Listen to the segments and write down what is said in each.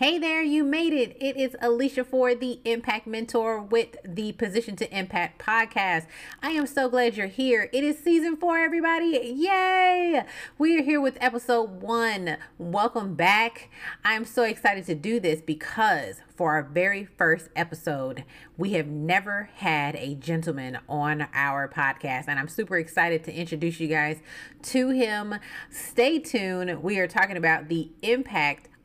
Hey there, you made it. It is Alicia Ford, the Impact Mentor with the Position to Impact podcast. I am so glad you're here. It is season four, everybody. Yay! We are here with episode one. Welcome back. I'm so excited to do this because for our very first episode, we have never had a gentleman on our podcast, and I'm super excited to introduce you guys to him. Stay tuned. We are talking about the impact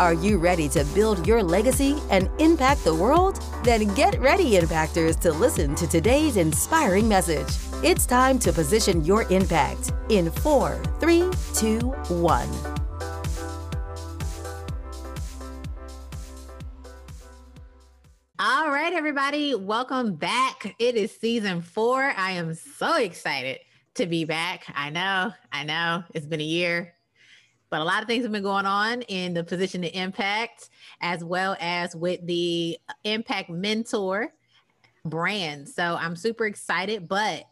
Are you ready to build your legacy and impact the world? Then get ready, Impactors, to listen to today's inspiring message. It's time to position your impact in four, three, two, one. All right, everybody, welcome back. It is season four. I am so excited to be back. I know, I know, it's been a year. But a lot of things have been going on in the position to impact, as well as with the Impact Mentor brand. So I'm super excited, but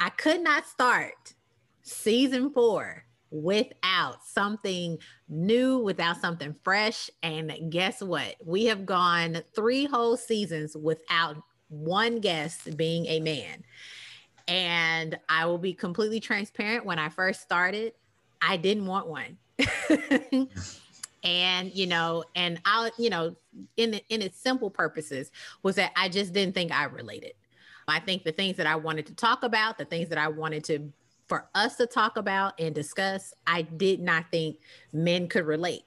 I could not start season four without something new, without something fresh. And guess what? We have gone three whole seasons without one guest being a man. And I will be completely transparent. When I first started, I didn't want one. and you know and i you know in in its simple purposes was that i just didn't think i related. I think the things that i wanted to talk about the things that i wanted to for us to talk about and discuss i did not think men could relate.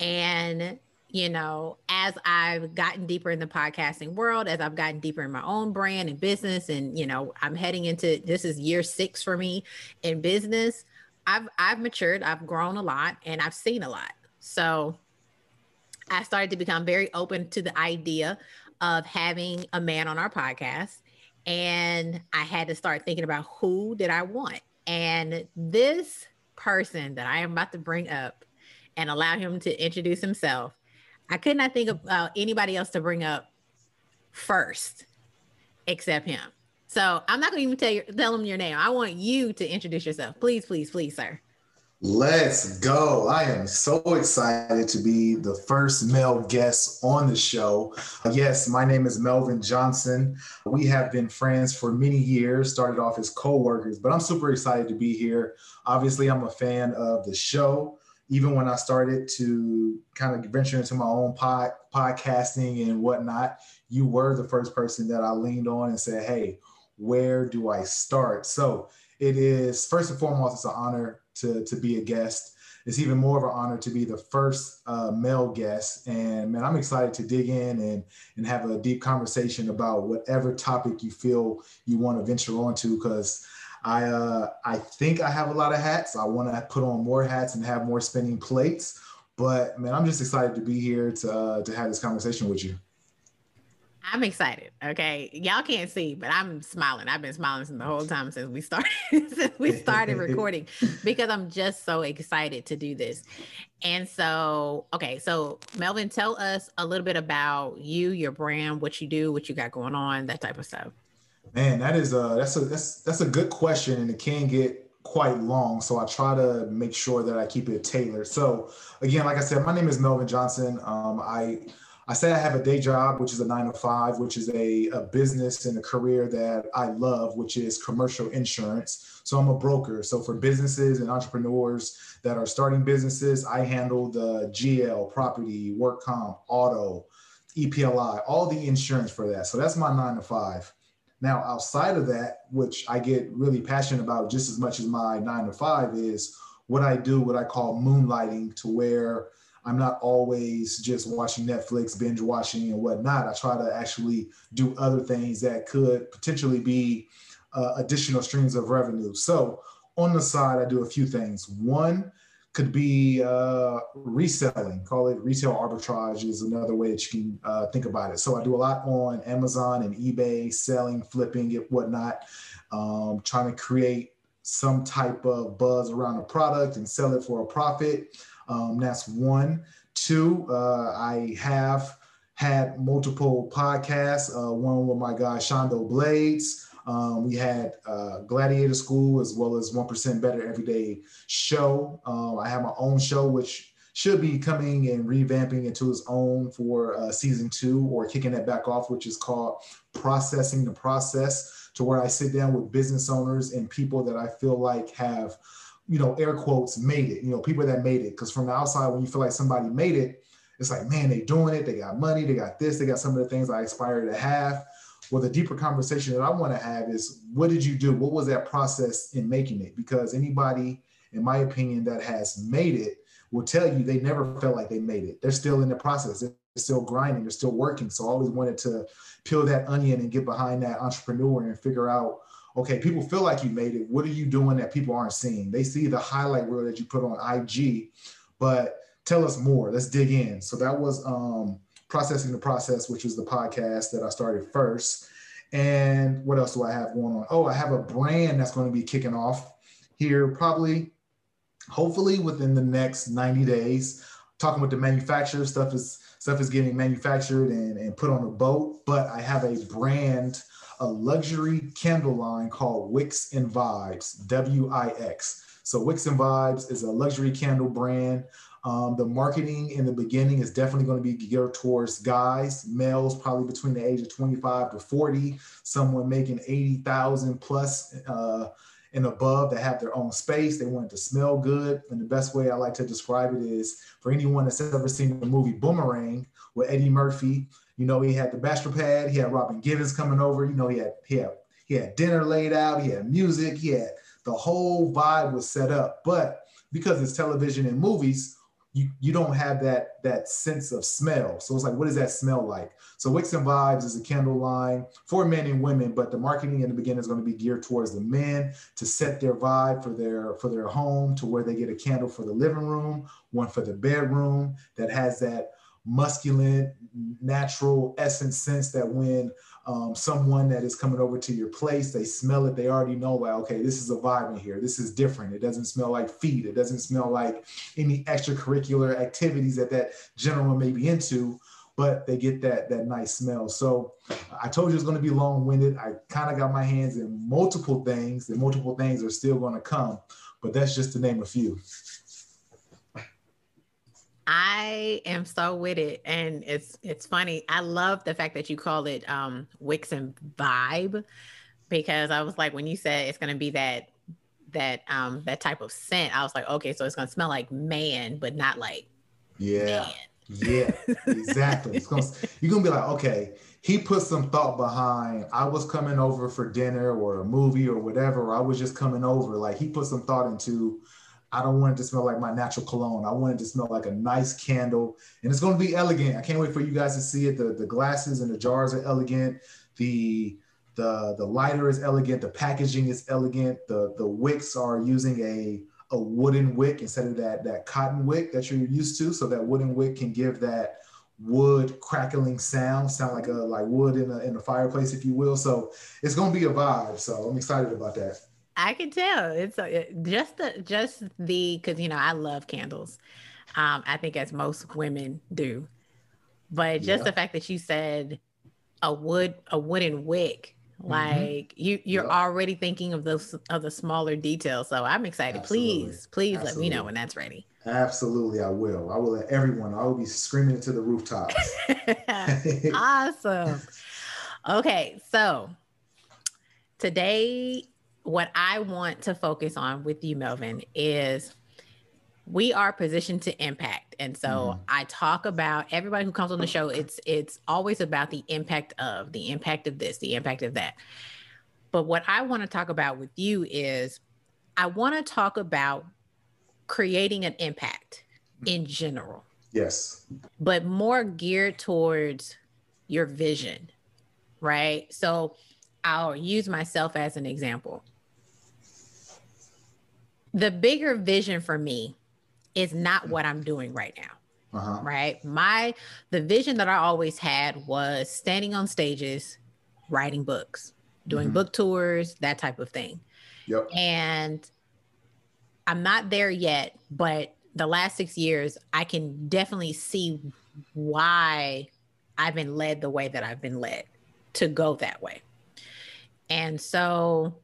And you know as i've gotten deeper in the podcasting world as i've gotten deeper in my own brand and business and you know i'm heading into this is year six for me in business I've I've matured, I've grown a lot, and I've seen a lot. So I started to become very open to the idea of having a man on our podcast. And I had to start thinking about who did I want. And this person that I am about to bring up and allow him to introduce himself, I could not think of uh, anybody else to bring up first except him. So I'm not going to even tell you tell them your name. I want you to introduce yourself, please, please, please, sir. Let's go. I am so excited to be the first male guest on the show. Uh, yes, my name is Melvin Johnson. We have been friends for many years, started off as co workers, but I'm super excited to be here. Obviously, I'm a fan of the show. Even when I started to kind of venture into my own pod, podcasting and whatnot, you were the first person that I leaned on and said, Hey, where do I start? So it is first and foremost, it's an honor to, to be a guest. It's even more of an honor to be the first uh, male guest. And man, I'm excited to dig in and, and have a deep conversation about whatever topic you feel you want to venture onto because I uh, I think I have a lot of hats. I want to put on more hats and have more spinning plates. But man, I'm just excited to be here to uh, to have this conversation with you. I'm excited. Okay. Y'all can't see, but I'm smiling. I've been smiling since the whole time since we started since we started recording because I'm just so excited to do this. And so, okay, so Melvin, tell us a little bit about you, your brand, what you do, what you got going on, that type of stuff. Man, that is a that's a that's that's a good question and it can get quite long. So I try to make sure that I keep it tailored. So again, like I said, my name is Melvin Johnson. Um, I I say I have a day job, which is a nine to five, which is a, a business and a career that I love, which is commercial insurance. So I'm a broker. So for businesses and entrepreneurs that are starting businesses, I handle the GL, property, work comp, auto, EPLI, all the insurance for that. So that's my nine to five. Now, outside of that, which I get really passionate about just as much as my nine to five, is what I do, what I call moonlighting, to where I'm not always just watching Netflix, binge watching and whatnot. I try to actually do other things that could potentially be uh, additional streams of revenue. So on the side, I do a few things. One, could be uh, reselling. Call it retail arbitrage is another way that you can uh, think about it. So I do a lot on Amazon and eBay, selling, flipping it, whatnot, um, trying to create some type of buzz around a product and sell it for a profit. Um, that's one. Two, uh, I have had multiple podcasts, uh, one with my guy Shondo Blades. Um, we had uh, Gladiator School as well as 1% Better Everyday Show. Um, I have my own show, which should be coming and revamping into its own for uh, season two or kicking it back off, which is called Processing the Process, to where I sit down with business owners and people that I feel like have, you know, air quotes, made it, you know, people that made it. Because from the outside, when you feel like somebody made it, it's like, man, they doing it. They got money. They got this. They got some of the things I aspire to have well, the deeper conversation that I want to have is what did you do? What was that process in making it? Because anybody, in my opinion, that has made it will tell you they never felt like they made it. They're still in the process. They're still grinding. They're still working. So I always wanted to peel that onion and get behind that entrepreneur and figure out, okay, people feel like you made it. What are you doing that people aren't seeing? They see the highlight reel that you put on IG, but tell us more. Let's dig in. So that was um, Processing the Process, which was the podcast that I started first. And what else do I have going on? Oh, I have a brand that's going to be kicking off here probably, hopefully within the next 90 days. Talking with the manufacturer, stuff is stuff is getting manufactured and, and put on a boat. But I have a brand, a luxury candle line called Wix and Vibes, W-I-X. So Wix and Vibes is a luxury candle brand. Um, the marketing in the beginning is definitely going to be geared towards guys, males, probably between the age of 25 to 40, someone making 80,000 plus uh, and above that have their own space. They want it to smell good. And the best way I like to describe it is for anyone that's ever seen the movie Boomerang with Eddie Murphy, you know, he had the bachelor pad, he had Robin Givens coming over, you know, he had, he had, he had dinner laid out, he had music, he had the whole vibe was set up. But because it's television and movies, you you don't have that that sense of smell. So it's like, what does that smell like? So Wix and Vibes is a candle line for men and women, but the marketing in the beginning is going to be geared towards the men to set their vibe for their for their home to where they get a candle for the living room, one for the bedroom that has that masculine, natural essence sense that when um, someone that is coming over to your place, they smell it, they already know like, okay, this is a vibe in here. This is different. It doesn't smell like feet. It doesn't smell like any extracurricular activities that that gentleman may be into, but they get that that nice smell. So I told you it's going to be long-winded. I kind of got my hands in multiple things, and multiple things are still going to come, but that's just to name a few. I am so with it, and it's it's funny. I love the fact that you call it um, Wix and Vibe, because I was like, when you said it's going to be that that um that type of scent, I was like, okay, so it's going to smell like man, but not like yeah, man. yeah, exactly. it's gonna you're gonna be like, okay, he put some thought behind. I was coming over for dinner or a movie or whatever. Or I was just coming over. Like he put some thought into I don't want it to smell like my natural cologne. I want it to smell like a nice candle. And it's going to be elegant. I can't wait for you guys to see it. The, the glasses and the jars are elegant. The, the, the lighter is elegant. The packaging is elegant. The, the wicks are using a, a wooden wick instead of that, that cotton wick that you're used to. So that wooden wick can give that wood crackling sound, sound like a like wood in a, in a fireplace, if you will. So it's going to be a vibe. So I'm excited about that. I can tell it's just the just the because you know I love candles. Um, I think as most women do, but just yeah. the fact that you said a wood a wooden wick, mm-hmm. like you you're already thinking of those of the smaller details. So I'm excited. Absolutely. Please, please Absolutely. let me know when that's ready. Absolutely, I will. I will let everyone. I will be screaming to the rooftops. awesome. Okay, so today what I want to focus on with you, Melvin, is we are positioned to impact. And so mm-hmm. I talk about everybody who comes on the show, it's it's always about the impact of, the impact of this, the impact of that. But what I want to talk about with you is I want to talk about creating an impact in general. Yes. But more geared towards your vision, right? So I'll use myself as an example the bigger vision for me is not what I'm doing right now. Uh-huh. Right. My the vision that I always had was standing on stages, writing books, doing mm-hmm. book tours, that type of thing. Yep. And I'm not there yet, but the last six years, I can definitely see why I've been led the way that I've been led to go that way. And so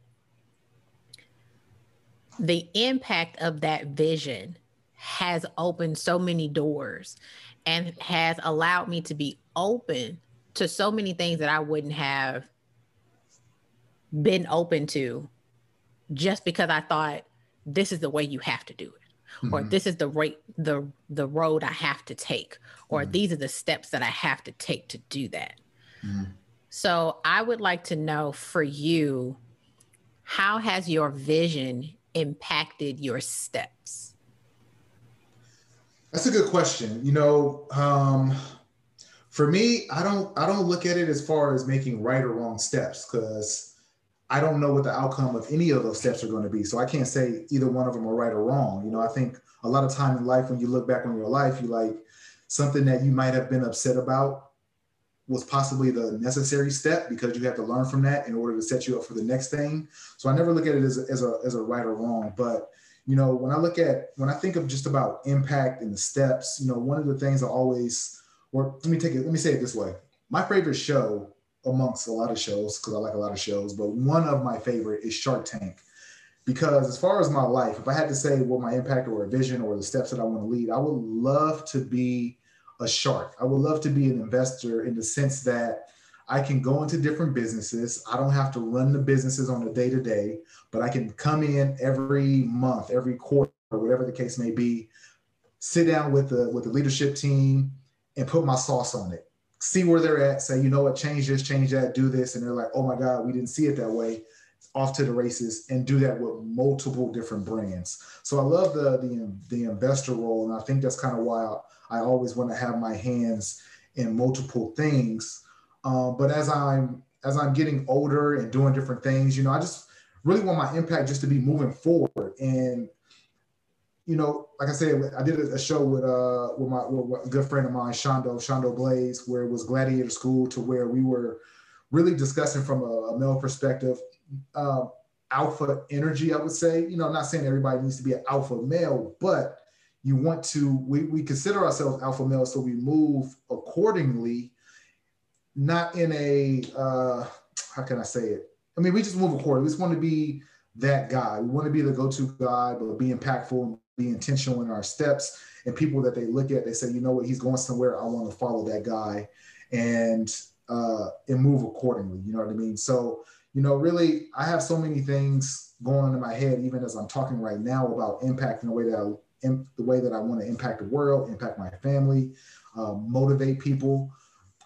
the impact of that vision has opened so many doors and has allowed me to be open to so many things that I wouldn't have been open to just because I thought this is the way you have to do it mm-hmm. or this is the rate the the road I have to take, or mm-hmm. these are the steps that I have to take to do that. Mm-hmm. So I would like to know for you, how has your vision impacted your steps? That's a good question. You know, um, for me, I don't I don't look at it as far as making right or wrong steps because I don't know what the outcome of any of those steps are going to be. So I can't say either one of them are right or wrong. You know, I think a lot of time in life, when you look back on your life, you like something that you might have been upset about was possibly the necessary step because you have to learn from that in order to set you up for the next thing. So I never look at it as a, as a, as a right or wrong, but you know, when I look at, when I think of just about impact and the steps, you know, one of the things I always, or let me take it, let me say it this way. My favorite show amongst a lot of shows because I like a lot of shows, but one of my favorite is Shark Tank. Because as far as my life, if I had to say what my impact or a vision or the steps that I want to lead, I would love to be a shark. I would love to be an investor in the sense that I can go into different businesses. I don't have to run the businesses on a day to day, but I can come in every month, every quarter, whatever the case may be, sit down with the with the leadership team and put my sauce on it see where they're at, say, you know what, change this, change that, do this. And they're like, oh my God, we didn't see it that way. Off to the races and do that with multiple different brands. So I love the the, the investor role. And I think that's kind of why I, I always want to have my hands in multiple things. Um, but as I'm as I'm getting older and doing different things, you know, I just really want my impact just to be moving forward. And you know, like I said, I did a show with uh with my with a good friend of mine, Shondo, Shondo Blaze, where it was Gladiator School, to where we were really discussing from a, a male perspective, uh, alpha energy. I would say, you know, I'm not saying everybody needs to be an alpha male, but you want to. We we consider ourselves alpha males, so we move accordingly, not in a uh, how can I say it? I mean, we just move accordingly. We just want to be that guy. We want to be the go-to guy, but be impactful and be intentional in our steps and people that they look at, they say, you know what, he's going somewhere. I want to follow that guy and uh, and move accordingly. You know what I mean? So, you know, really, I have so many things going on in my head, even as I'm talking right now about impacting the way that I, the way that I want to impact the world, impact my family, uh, motivate people.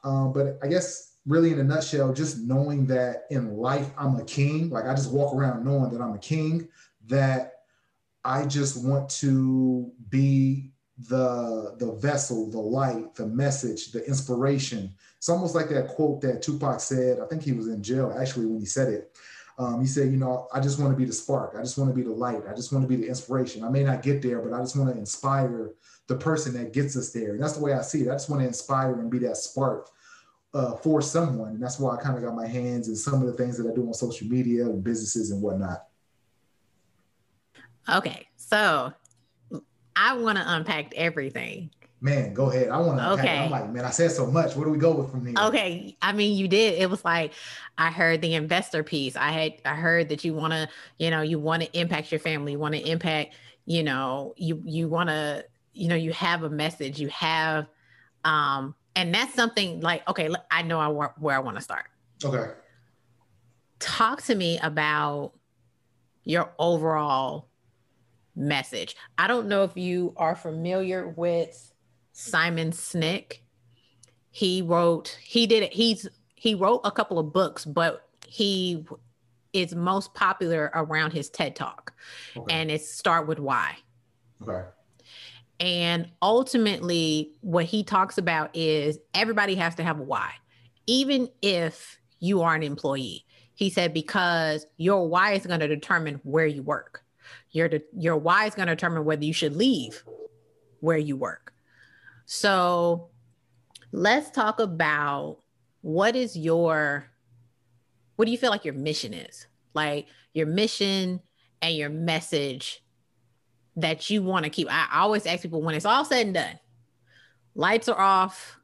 Um, but I guess really in a nutshell, just knowing that in life I'm a king. Like I just walk around knowing that I'm a king. That I just want to be the the vessel, the light, the message, the inspiration. It's almost like that quote that Tupac said. I think he was in jail actually when he said it. Um, he said, you know, I just want to be the spark. I just want to be the light. I just want to be the inspiration. I may not get there, but I just want to inspire the person that gets us there. And that's the way I see it. I just want to inspire and be that spark uh, for someone. And that's why I kind of got my hands in some of the things that I do on social media and businesses and whatnot. Okay, so I want to unpack everything. Man, go ahead. I want to. Okay. I'm like, man, I said so much. Where do we go with from here? Okay. I mean, you did. It was like I heard the investor piece. I had I heard that you want to, you know, you want to impact your family. You want to impact, you know, you you want to, you know, you have a message. You have, um, and that's something like okay. I know I want where I want to start. Okay. Talk to me about your overall message. I don't know if you are familiar with Simon Sinek. He wrote, he did it, he's he wrote a couple of books, but he is most popular around his TED talk. Okay. And it's start with why. Okay. And ultimately, what he talks about is everybody has to have a why, even if you are an employee. He said, because your why is going to determine where you work your your why is going to determine whether you should leave where you work. So let's talk about what is your what do you feel like your mission is? Like your mission and your message that you want to keep. I always ask people when it's all said and done, lights are off,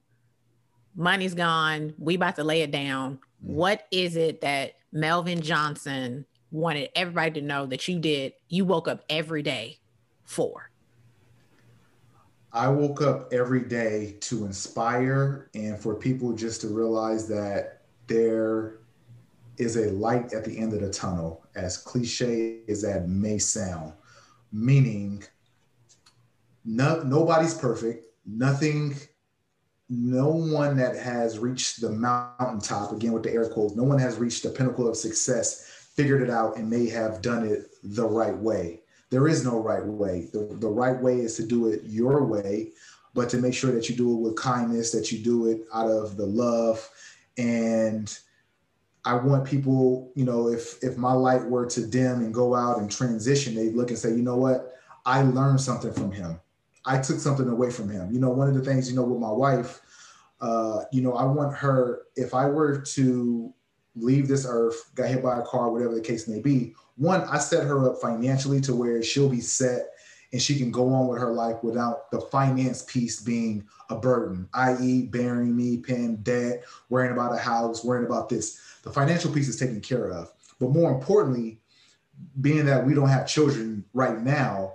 money's gone, we about to lay it down. Mm-hmm. What is it that Melvin Johnson wanted everybody to know that you did, you woke up every day for? I woke up every day to inspire and for people just to realize that there is a light at the end of the tunnel, as cliche as that may sound, meaning no, nobody's perfect, nothing, no one that has reached the mountaintop, again with the air quotes, no one has reached the pinnacle of success, figured it out, and may have done it the right way there is no right way. The, the right way is to do it your way, but to make sure that you do it with kindness, that you do it out of the love. And I want people, you know, if if my light were to dim and go out and transition, they look and say, you know what, I learned something from him. I took something away from him. You know, one of the things, you know, with my wife, uh, you know, I want her, if I were to leave this earth, got hit by a car, whatever the case may be, one, I set her up financially to where she'll be set and she can go on with her life without the finance piece being a burden, i.e., bearing me, paying debt, worrying about a house, worrying about this. The financial piece is taken care of. But more importantly, being that we don't have children right now,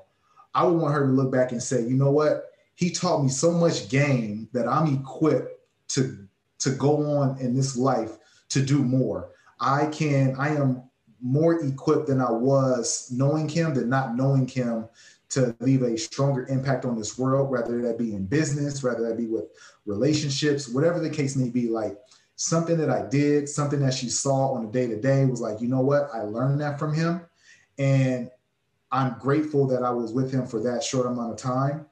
I would want her to look back and say, you know what? He taught me so much game that I'm equipped to to go on in this life to do more. I can, I am more equipped than I was knowing him than not knowing him to leave a stronger impact on this world, whether that be in business, whether that be with relationships, whatever the case may be. Like something that I did, something that she saw on a day to day was like, you know what? I learned that from him. And I'm grateful that I was with him for that short amount of time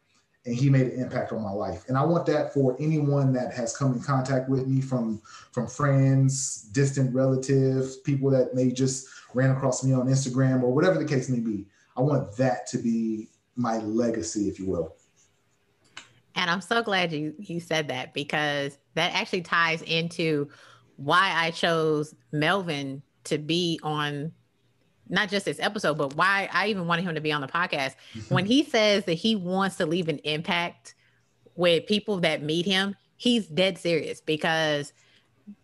and he made an impact on my life. And i want that for anyone that has come in contact with me from from friends distant relatives people that may just ran across me on instagram or whatever the case may be. I want that to be my legacy if you will. And i'm so glad you you said that because that actually ties into why i chose melvin to be on not just this episode, but why I even wanted him to be on the podcast. When he says that he wants to leave an impact with people that meet him, he's dead serious because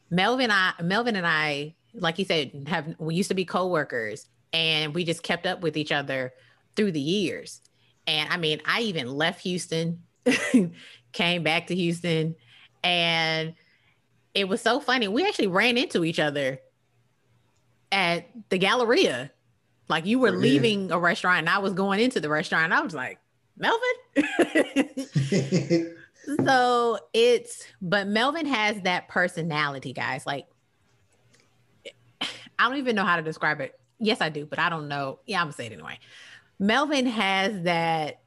Melvin, I Melvin and I, like he said, have we used to be co-workers and we just kept up with each other through the years. And I mean, I even left Houston, came back to Houston, and it was so funny. We actually ran into each other at the Galleria. Like you were leaving a restaurant and I was going into the restaurant. And I was like, Melvin. so it's, but Melvin has that personality, guys. Like, I don't even know how to describe it. Yes, I do, but I don't know. Yeah, I'm gonna say it anyway. Melvin has that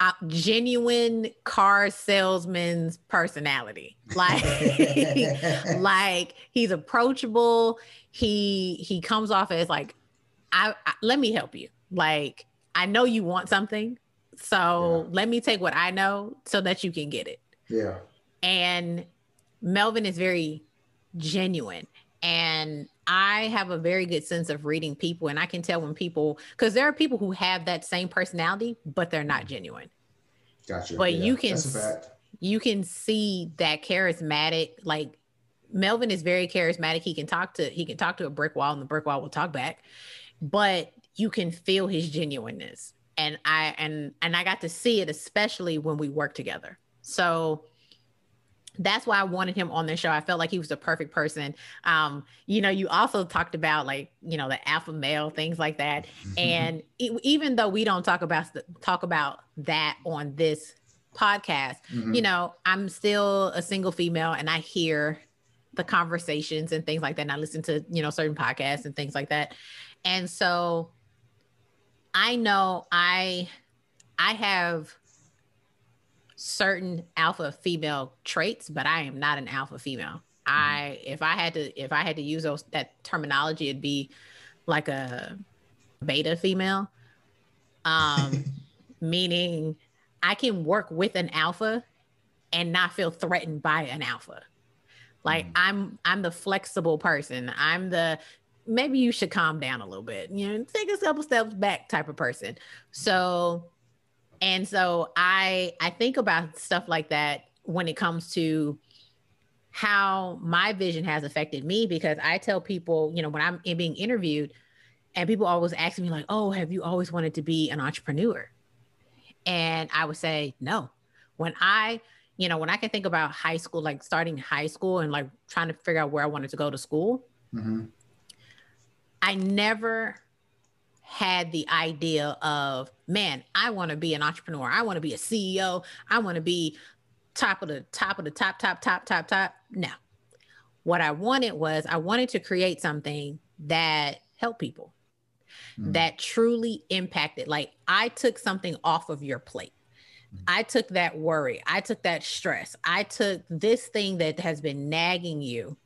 uh, genuine car salesman's personality. Like, like he's approachable. He he comes off as like, I, I, let me help you. Like, I know you want something, so yeah. let me take what I know so that you can get it. Yeah. And Melvin is very genuine. And I have a very good sense of reading people, and I can tell when people, because there are people who have that same personality, but they're not genuine. Gotcha. But yeah, you can you can see that charismatic, like Melvin is very charismatic. He can talk to he can talk to a brick wall, and the brick wall will talk back. But you can feel his genuineness, and I and and I got to see it, especially when we work together. So that's why I wanted him on the show. I felt like he was the perfect person. Um, you know, you also talked about like, you know, the alpha male, things like that. And e- even though we don't talk about talk about that on this podcast, mm-hmm. you know, I'm still a single female and I hear the conversations and things like that. And I listen to, you know, certain podcasts and things like that. And so I know I I have certain alpha female traits, but I am not an alpha female. Mm-hmm. I if I had to if I had to use those that terminology, it'd be like a beta female. Um meaning I can work with an alpha and not feel threatened by an alpha. Like mm. I'm I'm the flexible person. I'm the maybe you should calm down a little bit. You know, take a couple steps back type of person. So and so I I think about stuff like that when it comes to how my vision has affected me because I tell people, you know, when I'm being interviewed and people always ask me like, "Oh, have you always wanted to be an entrepreneur?" And I would say, "No." When I you know, when I can think about high school, like starting high school and like trying to figure out where I wanted to go to school, mm-hmm. I never had the idea of, man, I want to be an entrepreneur. I want to be a CEO. I want to be top of the top of the top, top, top, top, top. No. What I wanted was I wanted to create something that helped people, mm-hmm. that truly impacted. Like I took something off of your plate. I took that worry, I took that stress, I took this thing that has been nagging you,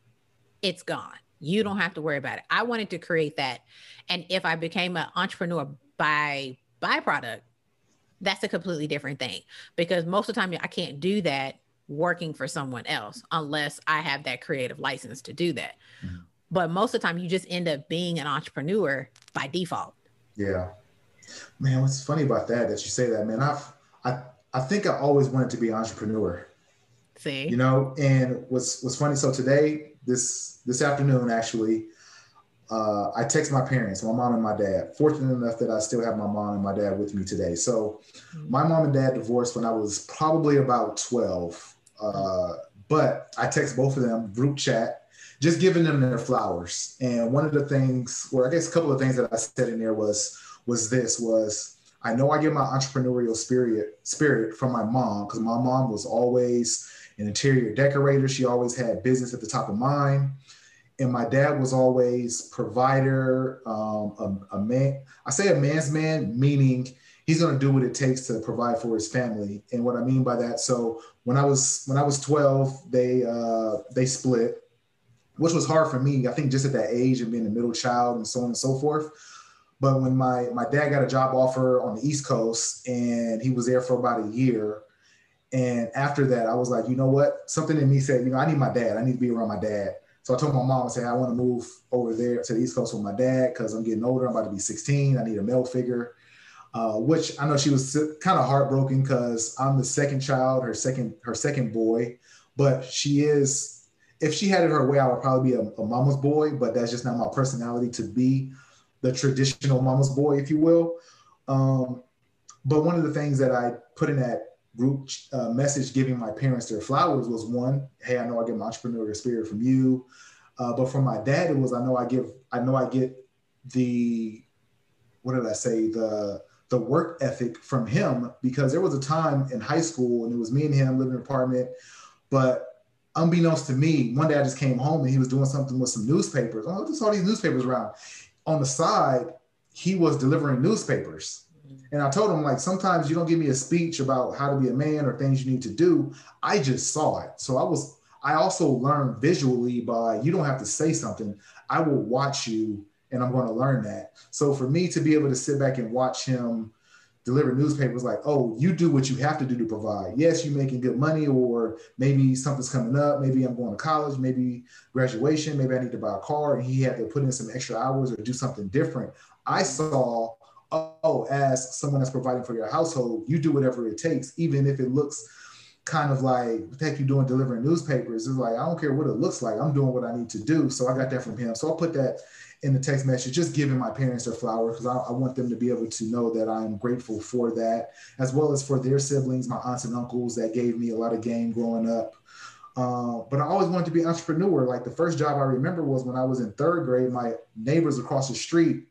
it's gone. You don't have to worry about it. I wanted to create that. And if I became an entrepreneur by byproduct, that's a completely different thing because most of the time I can't do that working for someone else unless I have that creative license to do that. Mm-hmm. But most of the time you just end up being an entrepreneur by default. Yeah. Man, what's funny about that that you say that, man, I've I I think I always wanted to be an entrepreneur. See, you know, and what's what's funny. So today, this this afternoon, actually, uh, I text my parents, my mom and my dad. Fortunate enough that I still have my mom and my dad with me today. So, mm-hmm. my mom and dad divorced when I was probably about twelve. Uh, but I text both of them group chat, just giving them their flowers. And one of the things, or I guess a couple of things that I said in there was was this was I know I get my entrepreneurial spirit spirit from my mom because my mom was always an interior decorator. She always had business at the top of mind. And my dad was always provider, um, a, a man. I say a man's man, meaning he's going to do what it takes to provide for his family. And what I mean by that, so when I was when I was 12, they uh, they split, which was hard for me. I think just at that age and being a middle child and so on and so forth. But when my my dad got a job offer on the East Coast and he was there for about a year, and after that, I was like, you know what? Something in me said, you know, I need my dad. I need to be around my dad. So I told my mom, I said, I want to move over there to the East Coast with my dad because I'm getting older. I'm about to be 16. I need a male figure. Uh, which I know she was kind of heartbroken because I'm the second child, her second her second boy, but she is. If she had it her way, I would probably be a, a mama's boy, but that's just not my personality to be the traditional mama's boy, if you will. Um, but one of the things that I put in that group uh, message giving my parents their flowers was one, hey, I know I get my entrepreneurial spirit from you. Uh, but from my dad, it was I know I give I know I get the what did I say the the work ethic from him because there was a time in high school and it was me and him living in an apartment, but unbeknownst to me, one day I just came home and he was doing something with some newspapers. Oh, just all these newspapers around on the side, he was delivering newspapers. And I told him, like, sometimes you don't give me a speech about how to be a man or things you need to do. I just saw it. So I was, I also learned visually by you don't have to say something. I will watch you and I'm going to learn that. So for me to be able to sit back and watch him deliver newspapers like, oh, you do what you have to do to provide. Yes, you're making good money, or maybe something's coming up. Maybe I'm going to college, maybe graduation, maybe I need to buy a car, and he had to put in some extra hours or do something different. I saw, oh, as someone that's providing for your household, you do whatever it takes, even if it looks kind of like heck you doing delivering newspapers. It's like I don't care what it looks like. I'm doing what I need to do. So I got that from him. So I put that in the text message, just giving my parents their flowers because I, I, want them to be able to know that I'm grateful for that, as well as for their siblings, my aunts and uncles that gave me a lot of game growing up. Uh, but I always wanted to be an entrepreneur. Like the first job I remember was when I was in third grade. My neighbors across the street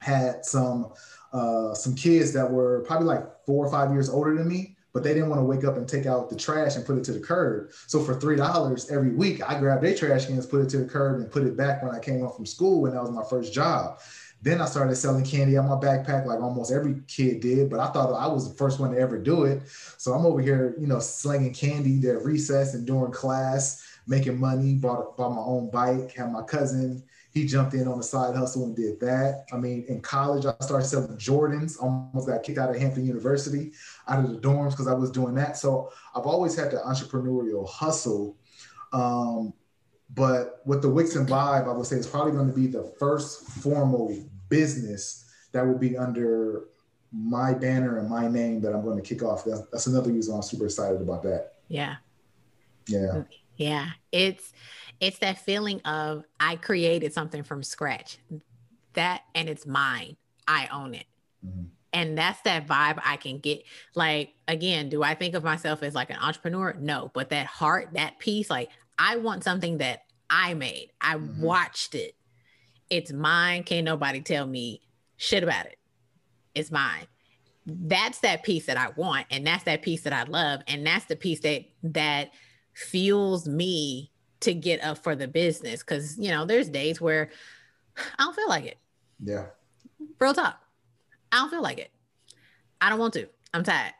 had some uh, some kids that were probably like four or five years older than me but they didn't want to wake up and take out the trash and put it to the curb. So for three dollars every week, I grabbed their trash cans, put it to the curb, and put it back when I came home from school when that was my first job. Then I started selling candy on my backpack like almost every kid did, but I thought I was the first one to ever do it. So I'm over here, you know, slinging candy at recess and during class, making money, bought bought my own bike, had my cousin. He jumped in on the side hustle and did that. I mean, in college, I started selling Jordans. Almost got kicked out of Hampton University, out of the dorms because I was doing that. So I've always had the entrepreneurial hustle. Um, but with the Wix and Vibe, I would say it's probably going to be the first formal business that will be under my banner and my name that I'm going to kick off. That's, that's another reason I'm super excited about that. Yeah. Yeah. Yeah. It's it's that feeling of I created something from scratch. That and it's mine. I own it. Mm-hmm. And that's that vibe I can get. Like again, do I think of myself as like an entrepreneur? No, but that heart, that piece, like I want something that I made. I mm-hmm. watched it. It's mine. Can't nobody tell me shit about it. It's mine. That's that piece that I want, and that's that piece that I love, and that's the piece that that fuels me to get up for the business. Because you know, there's days where I don't feel like it. Yeah. Real talk. I don't feel like it. I don't want to. I'm tired.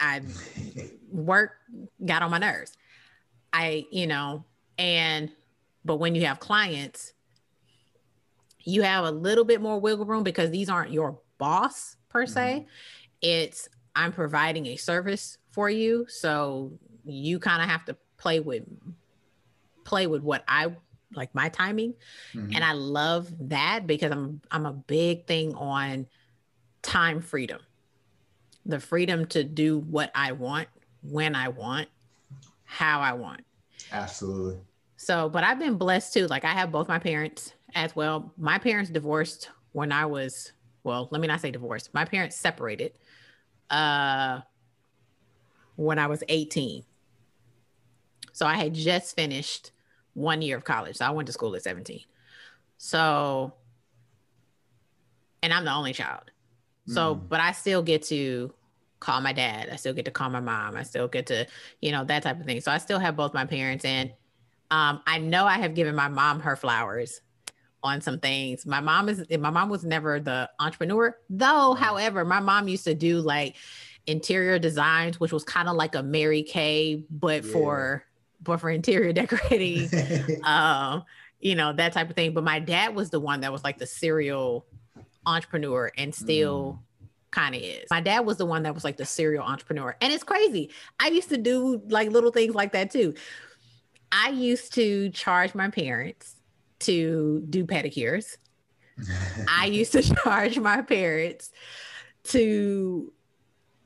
I work got on my nerves. I, you know, and but when you have clients, you have a little bit more wiggle room because these aren't your boss per se. Mm-hmm. It's I'm providing a service for you, so you kind of have to play with play with what I like my timing. Mm-hmm. And I love that because I'm I'm a big thing on time freedom. The freedom to do what I want, when I want, how I want. Absolutely. So, but I've been blessed too. Like I have both my parents as well. My parents divorced when I was, well, let me not say divorced. My parents separated uh when I was 18. So I had just finished one year of college. So I went to school at 17. So and I'm the only child. So, mm. but I still get to call my dad. I still get to call my mom. I still get to, you know, that type of thing. So I still have both my parents and um, I know I have given my mom her flowers on some things. My mom is my mom was never the entrepreneur, though. However, my mom used to do like interior designs, which was kind of like a Mary Kay, but yeah. for but for interior decorating, um, you know that type of thing. But my dad was the one that was like the serial entrepreneur and still. Mm kind of is. My dad was the one that was like the serial entrepreneur. And it's crazy. I used to do like little things like that too. I used to charge my parents to do pedicures. I used to charge my parents to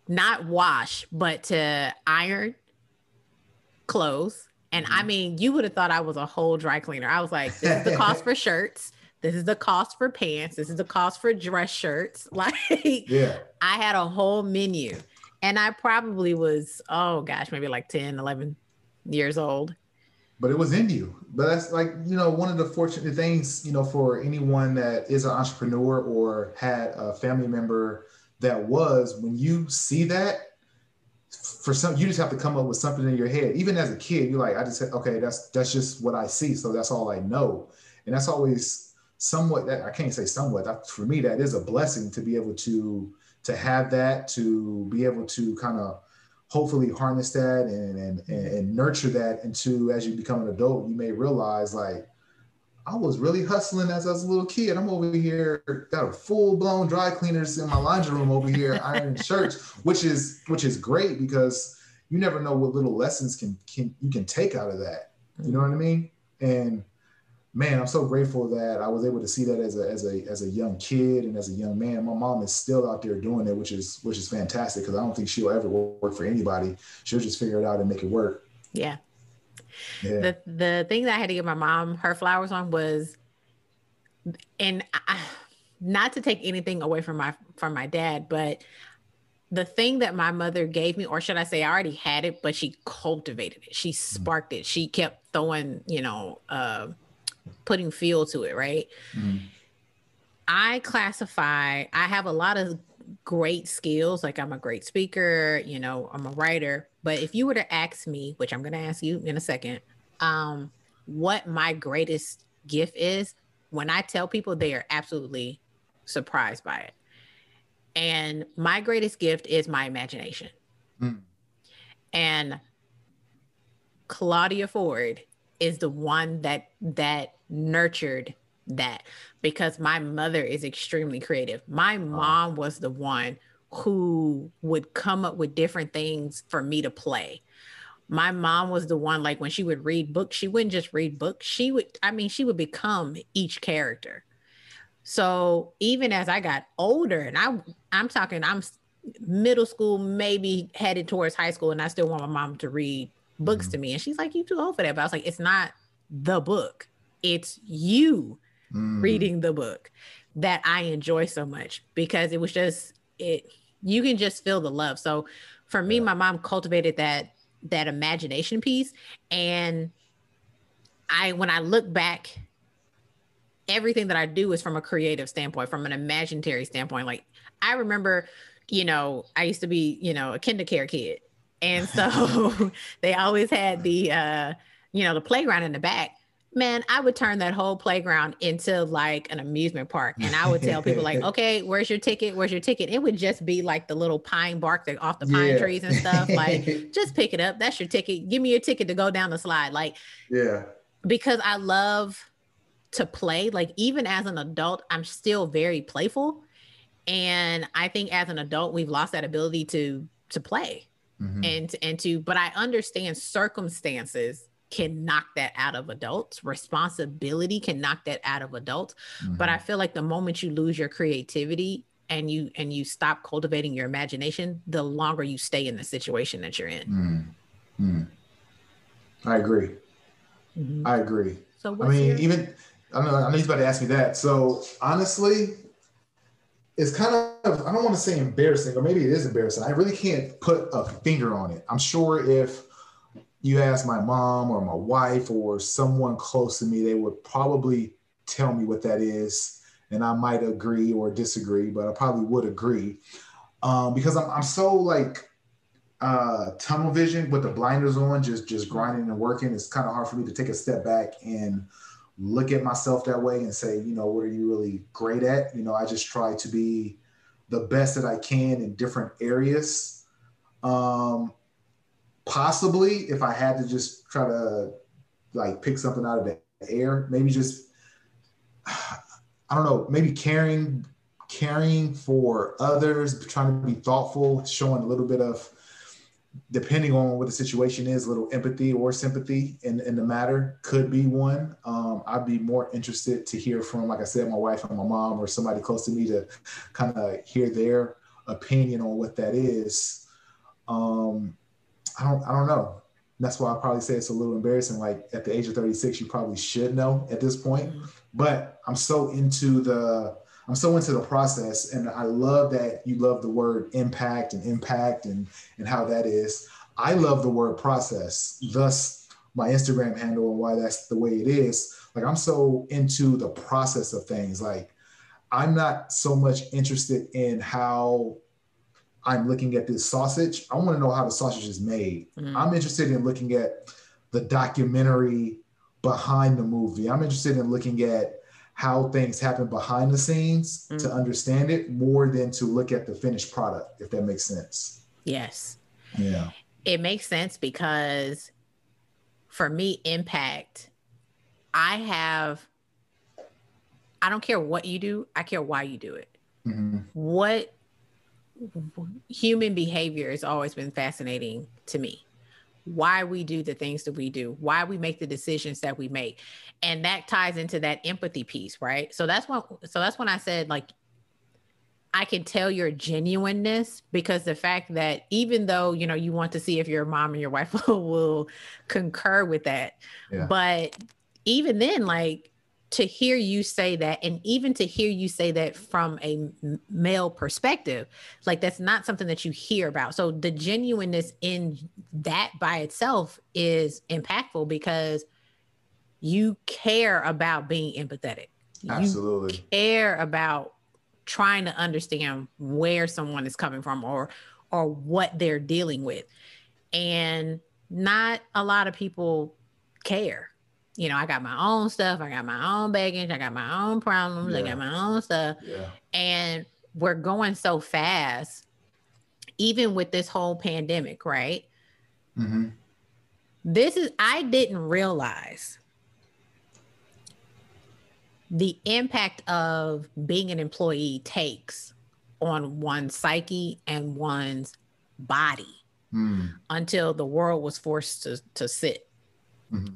not wash, but to iron clothes. And mm-hmm. I mean, you would have thought I was a whole dry cleaner. I was like, this is the cost for shirts. This is the cost for pants. This is the cost for dress shirts. Like, yeah, I had a whole menu. And I probably was, oh gosh, maybe like 10, 11 years old but it was in you. But that's like, you know, one of the fortunate things, you know, for anyone that is an entrepreneur or had a family member that was, when you see that, for some, you just have to come up with something in your head. Even as a kid, you're like, I just said, okay, that's that's just what I see, so that's all I know, and that's always somewhat. That I can't say somewhat. That, for me, that is a blessing to be able to to have that, to be able to kind of hopefully harness that and, and, and nurture that into as you become an adult, you may realize like, I was really hustling as I was a little kid. I'm over here, got a full blown dry cleaners in my laundry room over here, iron shirts, which is which is great because you never know what little lessons can can you can take out of that. You know what I mean? And man, I'm so grateful that I was able to see that as a as a as a young kid and as a young man. My mom is still out there doing it, which is which is fantastic because I don't think she'll ever work for anybody. She'll just figure it out and make it work. Yeah. Yeah. The the thing that I had to give my mom her flowers on was, and I, not to take anything away from my from my dad, but the thing that my mother gave me, or should I say, I already had it, but she cultivated it. She mm-hmm. sparked it. She kept throwing, you know, uh, putting fuel to it, right? Mm-hmm. I classify, I have a lot of great skills. Like I'm a great speaker, you know, I'm a writer. But if you were to ask me, which I'm going to ask you in a second, um, what my greatest gift is, when I tell people, they are absolutely surprised by it. And my greatest gift is my imagination. Mm. And Claudia Ford is the one that that nurtured that because my mother is extremely creative. My mom was the one who would come up with different things for me to play. My mom was the one like when she would read books, she wouldn't just read books. She would I mean she would become each character. So even as I got older and I I'm talking I'm middle school maybe headed towards high school and I still want my mom to read books mm-hmm. to me and she's like you too old for that but I was like it's not the book it's you mm. reading the book that I enjoy so much because it was just it you can just feel the love. So for me, yeah. my mom cultivated that that imagination piece. And I when I look back, everything that I do is from a creative standpoint, from an imaginary standpoint. Like I remember, you know, I used to be, you know, a kindergarten kid. And so they always had the uh, you know, the playground in the back man, I would turn that whole playground into like an amusement park. And I would tell people, like, okay, where's your ticket? Where's your ticket? It would just be like the little pine bark that off the pine yeah. trees and stuff. Like, just pick it up. That's your ticket. Give me your ticket to go down the slide. Like, yeah. Because I love to play. Like, even as an adult, I'm still very playful. And I think as an adult, we've lost that ability to to play. Mm-hmm. And and to, but I understand circumstances can knock that out of adults. Responsibility can knock that out of adults. Mm-hmm. But I feel like the moment you lose your creativity and you and you stop cultivating your imagination, the longer you stay in the situation that you're in. Mm-hmm. I agree. Mm-hmm. I agree. So I mean, your- even I know I know he's about to ask me that. So honestly, it's kind of I don't want to say embarrassing, or maybe it is embarrassing. I really can't put a finger on it. I'm sure if you ask my mom or my wife or someone close to me, they would probably tell me what that is. And I might agree or disagree, but I probably would agree um, because I'm, I'm so like uh, tunnel vision with the blinders on, just just grinding and working. It's kind of hard for me to take a step back and look at myself that way and say, you know, what are you really great at? You know, I just try to be the best that I can in different areas. Um, possibly if I had to just try to like pick something out of the air, maybe just I don't know, maybe caring caring for others, trying to be thoughtful, showing a little bit of depending on what the situation is, a little empathy or sympathy in, in the matter could be one. Um, I'd be more interested to hear from, like I said, my wife and my mom or somebody close to me to kind of hear their opinion on what that is. Um, I don't I don't know. And that's why I probably say it's a little embarrassing. Like at the age of 36, you probably should know at this point. Mm-hmm. But I'm so into the I'm so into the process, and I love that you love the word impact and impact and and how that is. I love the word process. Thus, my Instagram handle and why that's the way it is. Like I'm so into the process of things. Like I'm not so much interested in how I'm looking at this sausage. I want to know how the sausage is made. Mm-hmm. I'm interested in looking at the documentary behind the movie. I'm interested in looking at how things happen behind the scenes mm-hmm. to understand it more than to look at the finished product, if that makes sense. Yes. Yeah. It makes sense because for me, impact, I have, I don't care what you do, I care why you do it. Mm-hmm. What human behavior has always been fascinating to me. Why we do the things that we do why we make the decisions that we make. And that ties into that empathy piece right? So that's what so that's when i said like i can tell your genuineness because the fact that even though you know you want to see if your mom and your wife will concur with that yeah. but even then like to hear you say that and even to hear you say that from a male perspective like that's not something that you hear about. So the genuineness in that by itself is impactful because you care about being empathetic. Absolutely. you care about trying to understand where someone is coming from or or what they're dealing with. And not a lot of people care you know, I got my own stuff, I got my own baggage, I got my own problems, yeah. I got my own stuff. Yeah. And we're going so fast, even with this whole pandemic, right? Mm-hmm. this is I didn't realize the impact of being an employee takes on one's psyche and one's body mm. until the world was forced to, to sit. Mm-hmm.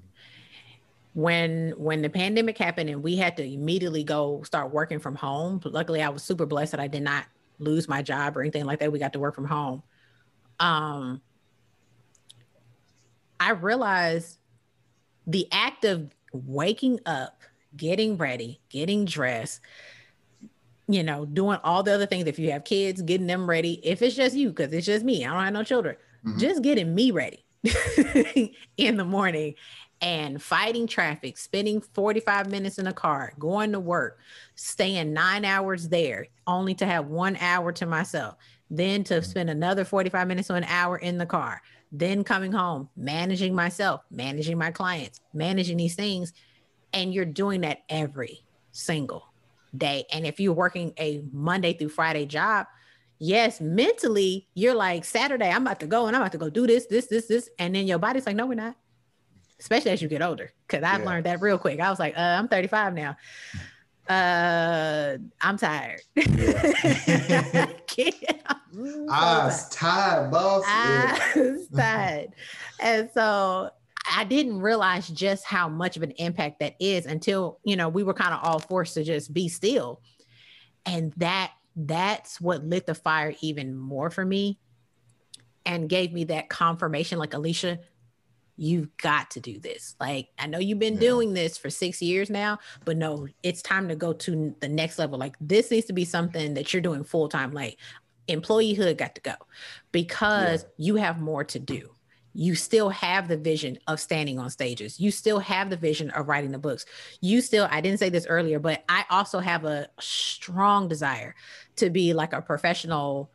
When when the pandemic happened and we had to immediately go start working from home, luckily I was super blessed that I did not lose my job or anything like that. We got to work from home. Um, I realized the act of waking up, getting ready, getting dressed, you know, doing all the other things. If you have kids, getting them ready. If it's just you, because it's just me, I don't have no children, mm-hmm. just getting me ready in the morning and fighting traffic, spending 45 minutes in a car, going to work, staying nine hours there, only to have one hour to myself, then to mm-hmm. spend another 45 minutes to an hour in the car, then coming home, managing myself, managing my clients, managing these things. And you're doing that every single day. And if you're working a Monday through Friday job, yes, mentally, you're like, Saturday, I'm about to go and I'm about to go do this, this, this, this. And then your body's like, no, we're not. Especially as you get older. Cause I've yeah. learned that real quick. I was like, uh, I'm 35 now. Uh, I'm tired. Yeah. I was tired, boss. I was tired. and so I didn't realize just how much of an impact that is until, you know, we were kind of all forced to just be still. And that that's what lit the fire even more for me and gave me that confirmation like Alicia, you've got to do this. Like, I know you've been yeah. doing this for six years now, but no, it's time to go to the next level. Like, this needs to be something that you're doing full time. Like, employeehood got to go because yeah. you have more to do. You still have the vision of standing on stages. You still have the vision of writing the books. You still, I didn't say this earlier, but I also have a strong desire to be like a professional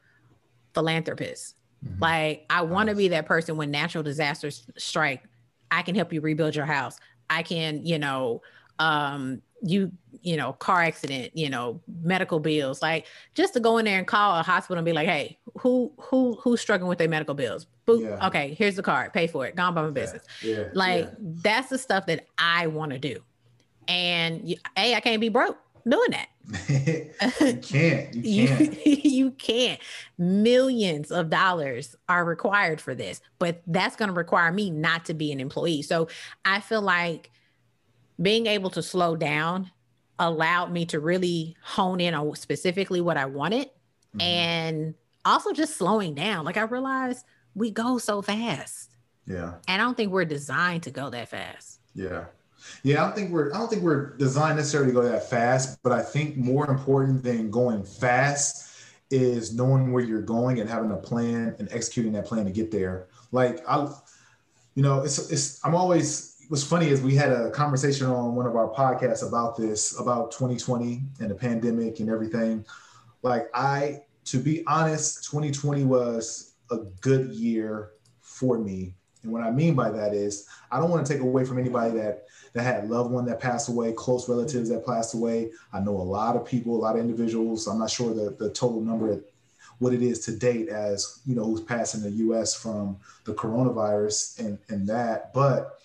philanthropist. Mm-hmm. Like, I want to be that person when natural disasters strike. I can help you rebuild your house. I can, you know, um, you you know car accident you know medical bills like just to go in there and call a hospital and be like hey who who who's struggling with their medical bills Boop. Yeah. okay here's the card pay for it gone by my business yeah. Like that's the stuff that i want to do and a i can't be broke doing that you can't you can't you, you can't millions of dollars are required for this but that's going to require me not to be an employee so i feel like being able to slow down allowed me to really hone in on specifically what I wanted mm-hmm. and also just slowing down. Like I realized we go so fast. Yeah. And I don't think we're designed to go that fast. Yeah. Yeah, I don't think we're I don't think we're designed necessarily to go that fast, but I think more important than going fast is knowing where you're going and having a plan and executing that plan to get there. Like I you know, it's it's I'm always what's funny is we had a conversation on one of our podcasts about this, about 2020 and the pandemic and everything. Like I, to be honest, 2020 was a good year for me. And what I mean by that is I don't want to take away from anybody that that had a loved one that passed away, close relatives that passed away. I know a lot of people, a lot of individuals. I'm not sure the, the total number of what it is to date as you know who's passed in the US from the coronavirus and, and that. But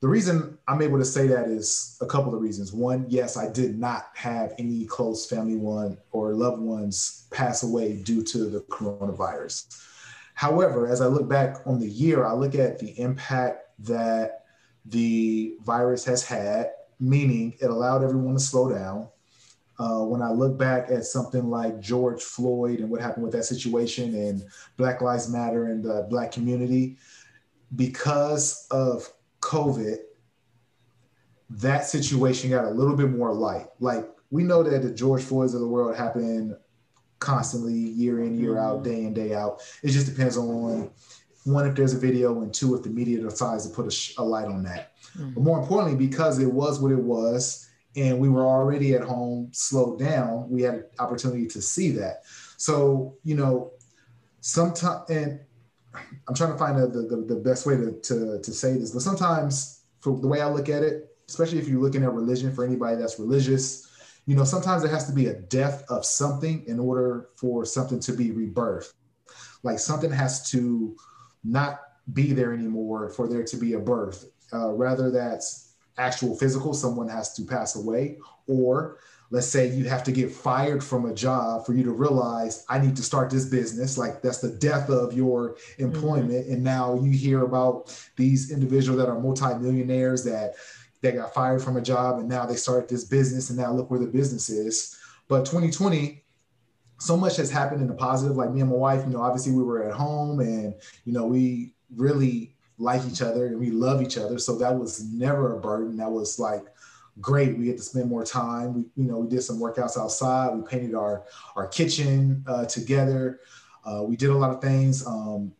the reason I'm able to say that is a couple of reasons. One, yes, I did not have any close family one or loved ones pass away due to the coronavirus. However, as I look back on the year, I look at the impact that the virus has had, meaning it allowed everyone to slow down. Uh, when I look back at something like George Floyd and what happened with that situation and Black Lives Matter and the Black community, because of COVID, that situation got a little bit more light. Like we know that the George Floyds of the world happen constantly, year in, year out, mm-hmm. day in, day out. It just depends on one if there's a video, and two if the media decides to put a, sh- a light on that. Mm-hmm. But more importantly, because it was what it was, and we were already at home, slowed down, we had an opportunity to see that. So you know, sometimes and I'm trying to find the, the, the best way to, to, to say this, but sometimes for the way I look at it, especially if you're looking at religion for anybody that's religious, you know, sometimes there has to be a death of something in order for something to be rebirthed. Like something has to not be there anymore for there to be a birth. Uh, rather that's actual physical, someone has to pass away, or let's say you have to get fired from a job for you to realize I need to start this business. Like that's the death of your employment. Mm-hmm. And now you hear about these individuals that are multimillionaires that they got fired from a job and now they start this business and now look where the business is. But 2020, so much has happened in the positive. Like me and my wife, you know, obviously we were at home and, you know, we really like each other and we love each other. So that was never a burden. That was like great. We had to spend more time. We, you know, we did some workouts outside. We painted our our kitchen uh, together. Uh, we did a lot of things. Um,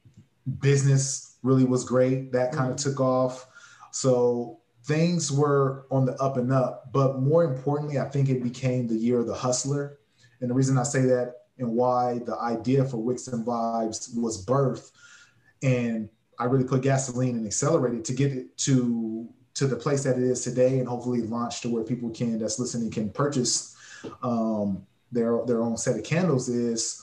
business really was great. That kind of mm-hmm. took off. So things were on the up and up. But more importantly, I think it became the year of the hustler. And the reason I say that and why the idea for Wix and Vibes was birthed, and I really put gasoline and accelerated to get it to to the place that it is today, and hopefully launch to where people can that's listening can purchase um, their their own set of candles. Is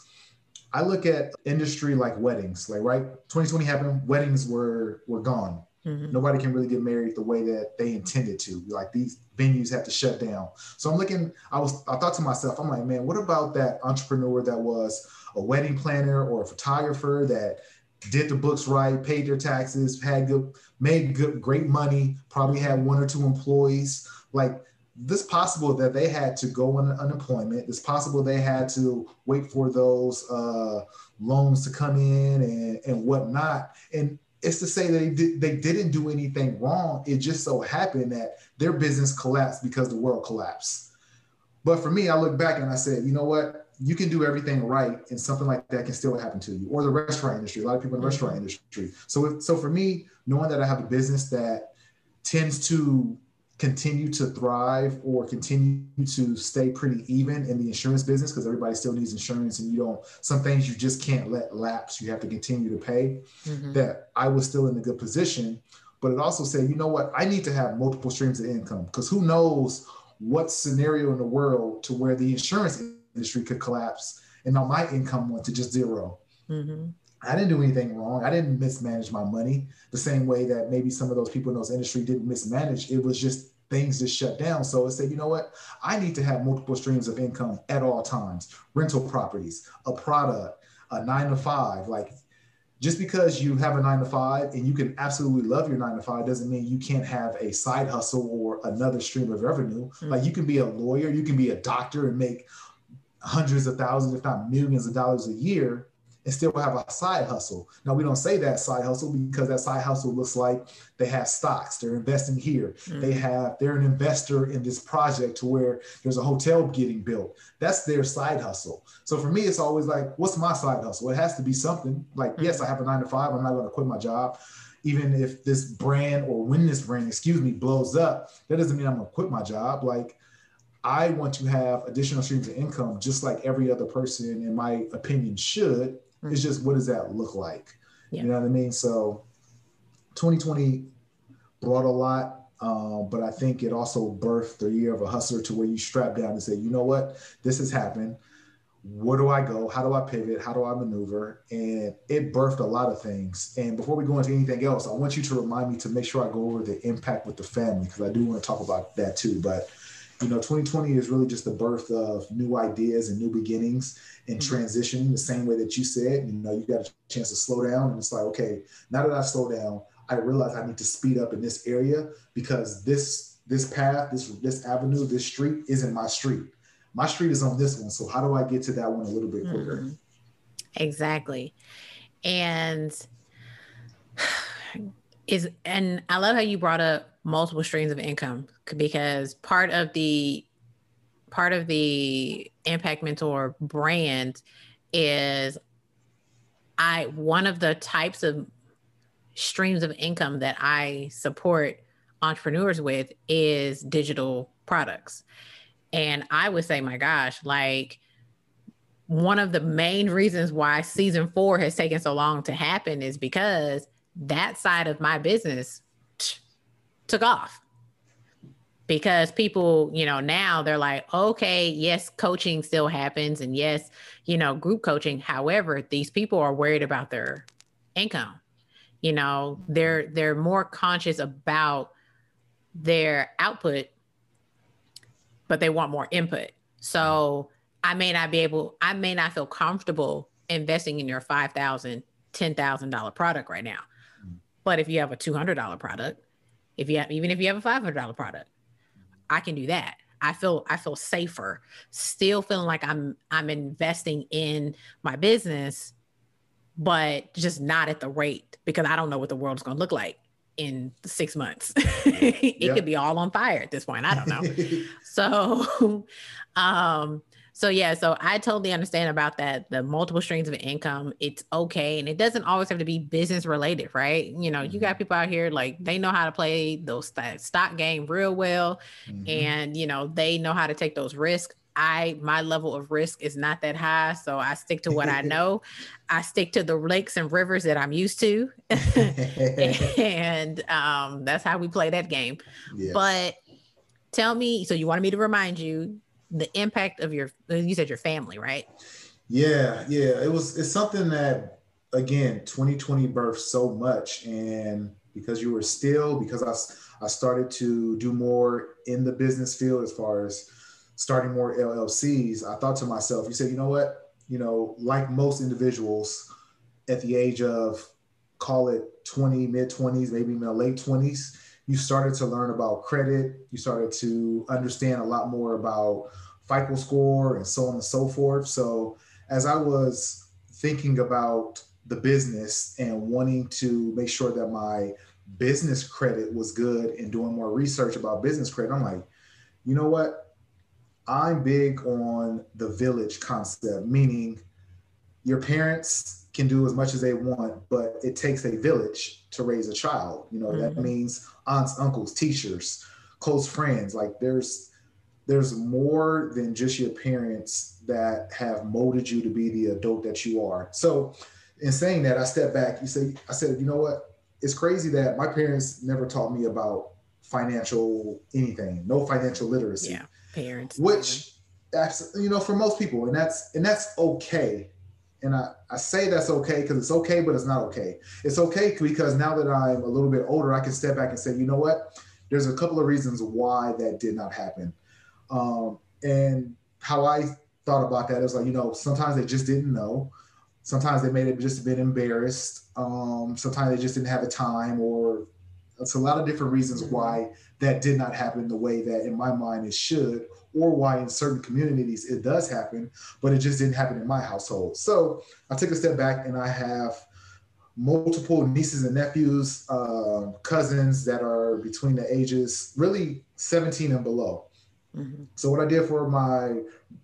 I look at industry like weddings, like right, 2020 happened, weddings were were gone. Mm-hmm. Nobody can really get married the way that they intended to. Like these venues have to shut down. So I'm looking, I was I thought to myself, I'm like, man, what about that entrepreneur that was a wedding planner or a photographer that did the books right, paid their taxes, had good, made good, great money, probably had one or two employees. Like this possible that they had to go on unemployment. It's possible they had to wait for those uh, loans to come in and, and whatnot. And it's to say they did, they didn't do anything wrong. It just so happened that their business collapsed because the world collapsed. But for me, I look back and I said, you know what? You can do everything right, and something like that can still happen to you. Or the restaurant industry. A lot of people in the mm-hmm. restaurant industry. So, if, so for me, knowing that I have a business that tends to continue to thrive or continue to stay pretty even in the insurance business because everybody still needs insurance and you don't some things you just can't let lapse you have to continue to pay mm-hmm. that i was still in a good position but it also said you know what i need to have multiple streams of income because who knows what scenario in the world to where the insurance industry could collapse and now my income went to just 0 mm-hmm. I didn't do anything wrong. I didn't mismanage my money the same way that maybe some of those people in those industry didn't mismanage. It was just things just shut down. So it said, you know what? I need to have multiple streams of income at all times. Rental properties, a product, a nine to five. Like just because you have a nine to five and you can absolutely love your nine to five doesn't mean you can't have a side hustle or another stream of revenue. Mm-hmm. Like you can be a lawyer, you can be a doctor and make hundreds of thousands, if not millions of dollars a year and still have a side hustle. Now we don't say that side hustle because that side hustle looks like they have stocks, they're investing here, mm-hmm. they have they're an investor in this project to where there's a hotel getting built. That's their side hustle. So for me, it's always like, what's my side hustle? It has to be something. Like, mm-hmm. yes, I have a nine to five. I'm not going to quit my job. Even if this brand or when this brand, excuse me, blows up, that doesn't mean I'm going to quit my job. Like I want to have additional streams of income, just like every other person, in my opinion, should. Mm-hmm. It's just what does that look like? Yeah. You know what I mean? So 2020 brought a lot, um, but I think it also birthed the year of a hustler to where you strap down and say, you know what, this has happened. Where do I go? How do I pivot? How do I maneuver? And it birthed a lot of things. And before we go into anything else, I want you to remind me to make sure I go over the impact with the family because I do want to talk about that too. But you know 2020 is really just the birth of new ideas and new beginnings and mm-hmm. transitioning the same way that you said. You know you got a chance to slow down and it's like okay now that i slow down i realize i need to speed up in this area because this this path this this avenue this street isn't my street. My street is on this one. So how do i get to that one a little bit quicker? Mm-hmm. exactly. And is and i love how you brought up multiple streams of income because part of the part of the impact mentor brand is i one of the types of streams of income that i support entrepreneurs with is digital products. And i would say my gosh like one of the main reasons why season four has taken so long to happen is because that side of my business took off because people, you know, now they're like, okay, yes, coaching still happens. And yes, you know, group coaching. However, these people are worried about their income. You know, they're they're more conscious about their output, but they want more input. So I may not be able, I may not feel comfortable investing in your five thousand, ten thousand dollar product right now. But if you have a two hundred dollar product, if you have even if you have a five hundred dollar product, I can do that. I feel I feel safer, still feeling like I'm I'm investing in my business, but just not at the rate because I don't know what the world is going to look like in six months. it yep. could be all on fire at this point. I don't know. so, um, so yeah, so I totally understand about that. The multiple streams of income, it's okay. And it doesn't always have to be business related, right? You know, mm-hmm. you got mm-hmm. people out here like they know how to play those stock game real well. Mm-hmm. And, you know, they know how to take those risks. I my level of risk is not that high, so I stick to what I know. I stick to the lakes and rivers that I'm used to, and um, that's how we play that game. Yes. But tell me, so you wanted me to remind you the impact of your you said your family, right? Yeah, yeah. It was it's something that again 2020 birthed so much, and because you were still because I I started to do more in the business field as far as starting more LLCs, I thought to myself, you said, you know what? You know, like most individuals at the age of call it 20, mid 20s, maybe the late 20s, you started to learn about credit. You started to understand a lot more about FICO score and so on and so forth. So as I was thinking about the business and wanting to make sure that my business credit was good and doing more research about business credit, I'm like, you know what? I'm big on the village concept, meaning your parents can do as much as they want, but it takes a village to raise a child. You know, mm-hmm. that means aunts, uncles, teachers, close friends. Like there's there's more than just your parents that have molded you to be the adult that you are. So in saying that, I step back, you say, I said, you know what? It's crazy that my parents never taught me about financial anything, no financial literacy. Yeah parents which you know for most people and that's and that's okay and I, I say that's okay because it's okay but it's not okay. It's okay because now that i'm a little bit older i can step back and say you know what? There's a couple of reasons why that did not happen. Um, and how i thought about that is like you know sometimes they just didn't know. Sometimes they may have just been embarrassed. Um, sometimes they just didn't have the time or it's a lot of different reasons mm-hmm. why that did not happen the way that in my mind it should, or why in certain communities it does happen, but it just didn't happen in my household. So I took a step back and I have multiple nieces and nephews, uh, cousins that are between the ages really 17 and below. Mm-hmm. So what I did for my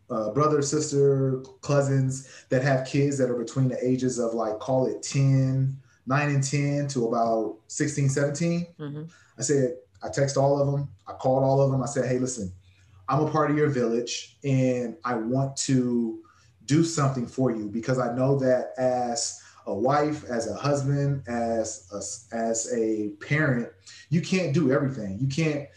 uh, brother, sister, cousins that have kids that are between the ages of like call it 10, 9 and 10 to about 16, 17. Mm-hmm. I said, I text all of them. I called all of them. I said, hey, listen, I'm a part of your village and I want to do something for you because I know that as a wife, as a husband, as a, as a parent, you can't do everything. You can't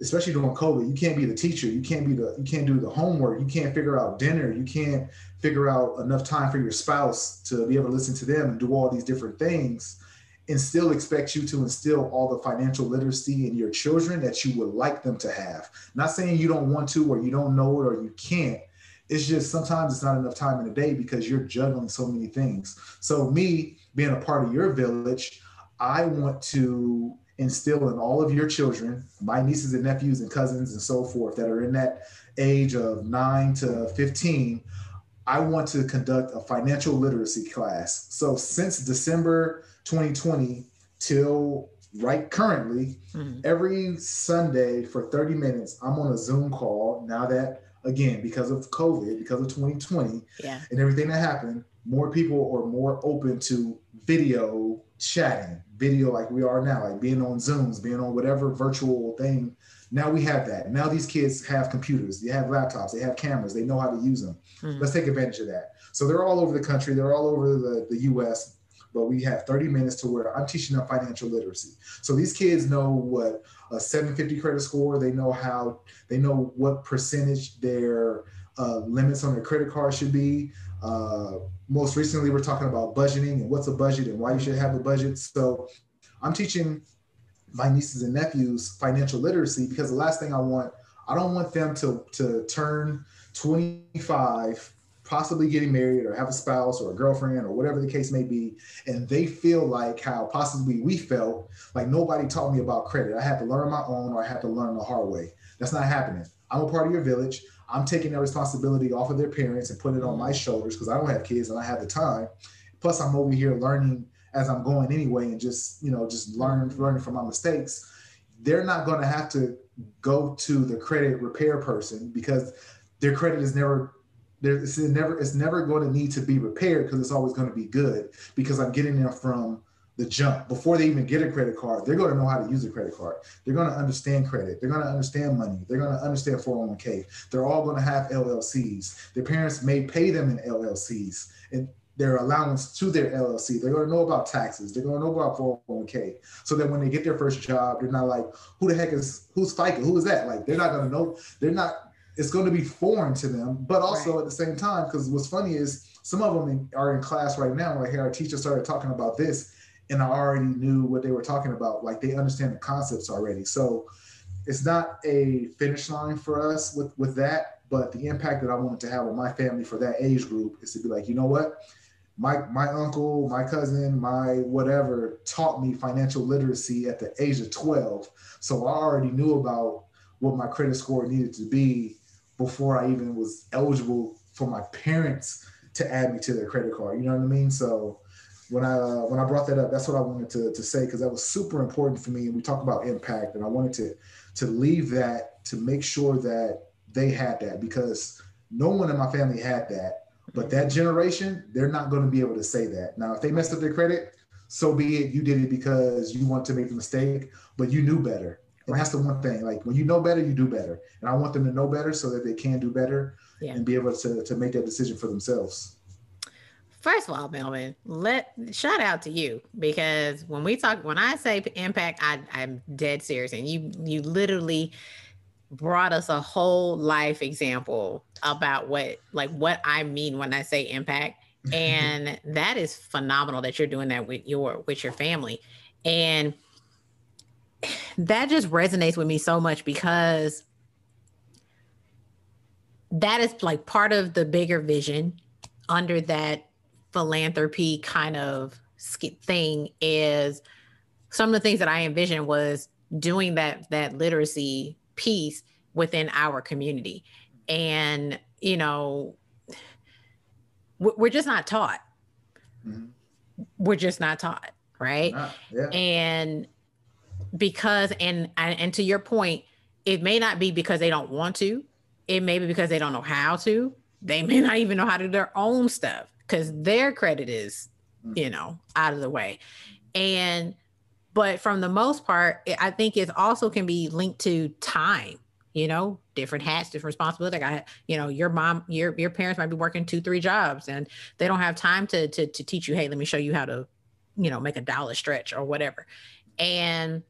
especially during COVID, you can't be the teacher, you can't be the you can't do the homework, you can't figure out dinner, you can't figure out enough time for your spouse to be able to listen to them and do all these different things and still expect you to instill all the financial literacy in your children that you would like them to have. Not saying you don't want to or you don't know it or you can't. It's just sometimes it's not enough time in a day because you're juggling so many things. So me being a part of your village, I want to instill in all of your children, my nieces and nephews and cousins and so forth that are in that age of 9 to 15, I want to conduct a financial literacy class. So since December 2020 till right currently, mm-hmm. every Sunday for 30 minutes, I'm on a Zoom call. Now that, again, because of COVID, because of 2020 yeah. and everything that happened, more people are more open to video chatting, video like we are now, like being on Zooms, being on whatever virtual thing. Now we have that. Now these kids have computers, they have laptops, they have cameras, they know how to use them. Mm-hmm. Let's take advantage of that. So they're all over the country, they're all over the, the US, but we have 30 minutes to where I'm teaching them financial literacy. So these kids know what a 750 credit score, they know how, they know what percentage their uh, limits on their credit card should be. Uh, most recently, we're talking about budgeting and what's a budget and why you should have a budget. So I'm teaching my nieces and nephews financial literacy because the last thing I want, I don't want them to, to turn 25 possibly getting married or have a spouse or a girlfriend or whatever the case may be, and they feel like how possibly we felt like nobody taught me about credit. I had to learn my own or I had to learn the hard way. That's not happening. I'm a part of your village. I'm taking that responsibility off of their parents and putting it on my mm. shoulders because I don't have kids and I have the time. Plus, I'm over here learning as I'm going anyway and just, you know, just learn mm. learning from my mistakes. They're not going to have to go to the credit repair person because their credit is never it's never it's never going to need to be repaired because it's always going to be good because I'm getting them from the jump before they even get a credit card. They're going to know how to use a credit card. They're going to understand credit. They're going to understand money. They're going to understand 401k. They're all going to have LLCs. Their parents may pay them in LLCs and their allowance to their LLC. They're going to know about taxes. They're going to know about 401k. So that when they get their first job, they're not like, who the heck is who's FICA? Who is that? Like they're not going to know. They're not it's going to be foreign to them, but also right. at the same time, because what's funny is some of them are in class right now. Like, hey, our teacher started talking about this, and I already knew what they were talking about. Like, they understand the concepts already. So it's not a finish line for us with with that, but the impact that I wanted to have on my family for that age group is to be like, you know what? My my uncle, my cousin, my whatever taught me financial literacy at the age of 12. So I already knew about what my credit score needed to be before I even was eligible for my parents to add me to their credit card. You know what I mean? So when I uh, when I brought that up, that's what I wanted to, to say because that was super important for me. And we talk about impact, and I wanted to to leave that to make sure that they had that because no one in my family had that. But that generation, they're not going to be able to say that. Now, if they messed up their credit, so be it. You did it because you want to make the mistake, but you knew better. And that's the one thing. Like when you know better, you do better. And I want them to know better so that they can do better yeah. and be able to, to make that decision for themselves. First of all, Melvin, let shout out to you because when we talk, when I say impact, I, I'm dead serious, and you you literally brought us a whole life example about what like what I mean when I say impact, and that is phenomenal that you're doing that with your with your family, and that just resonates with me so much because that is like part of the bigger vision under that philanthropy kind of thing is some of the things that I envisioned was doing that that literacy piece within our community and you know we're just not taught mm-hmm. we're just not taught right yeah. and because and and to your point it may not be because they don't want to. It may be because they don't know how to. They may not even know how to do their own stuff because their credit is mm. you know out of the way. And but from the most part i think it also can be linked to time you know different hats different responsibility. Like i you know your mom your your parents might be working two three jobs and they don't have time to to, to teach you hey let me show you how to you know make a dollar stretch or whatever. And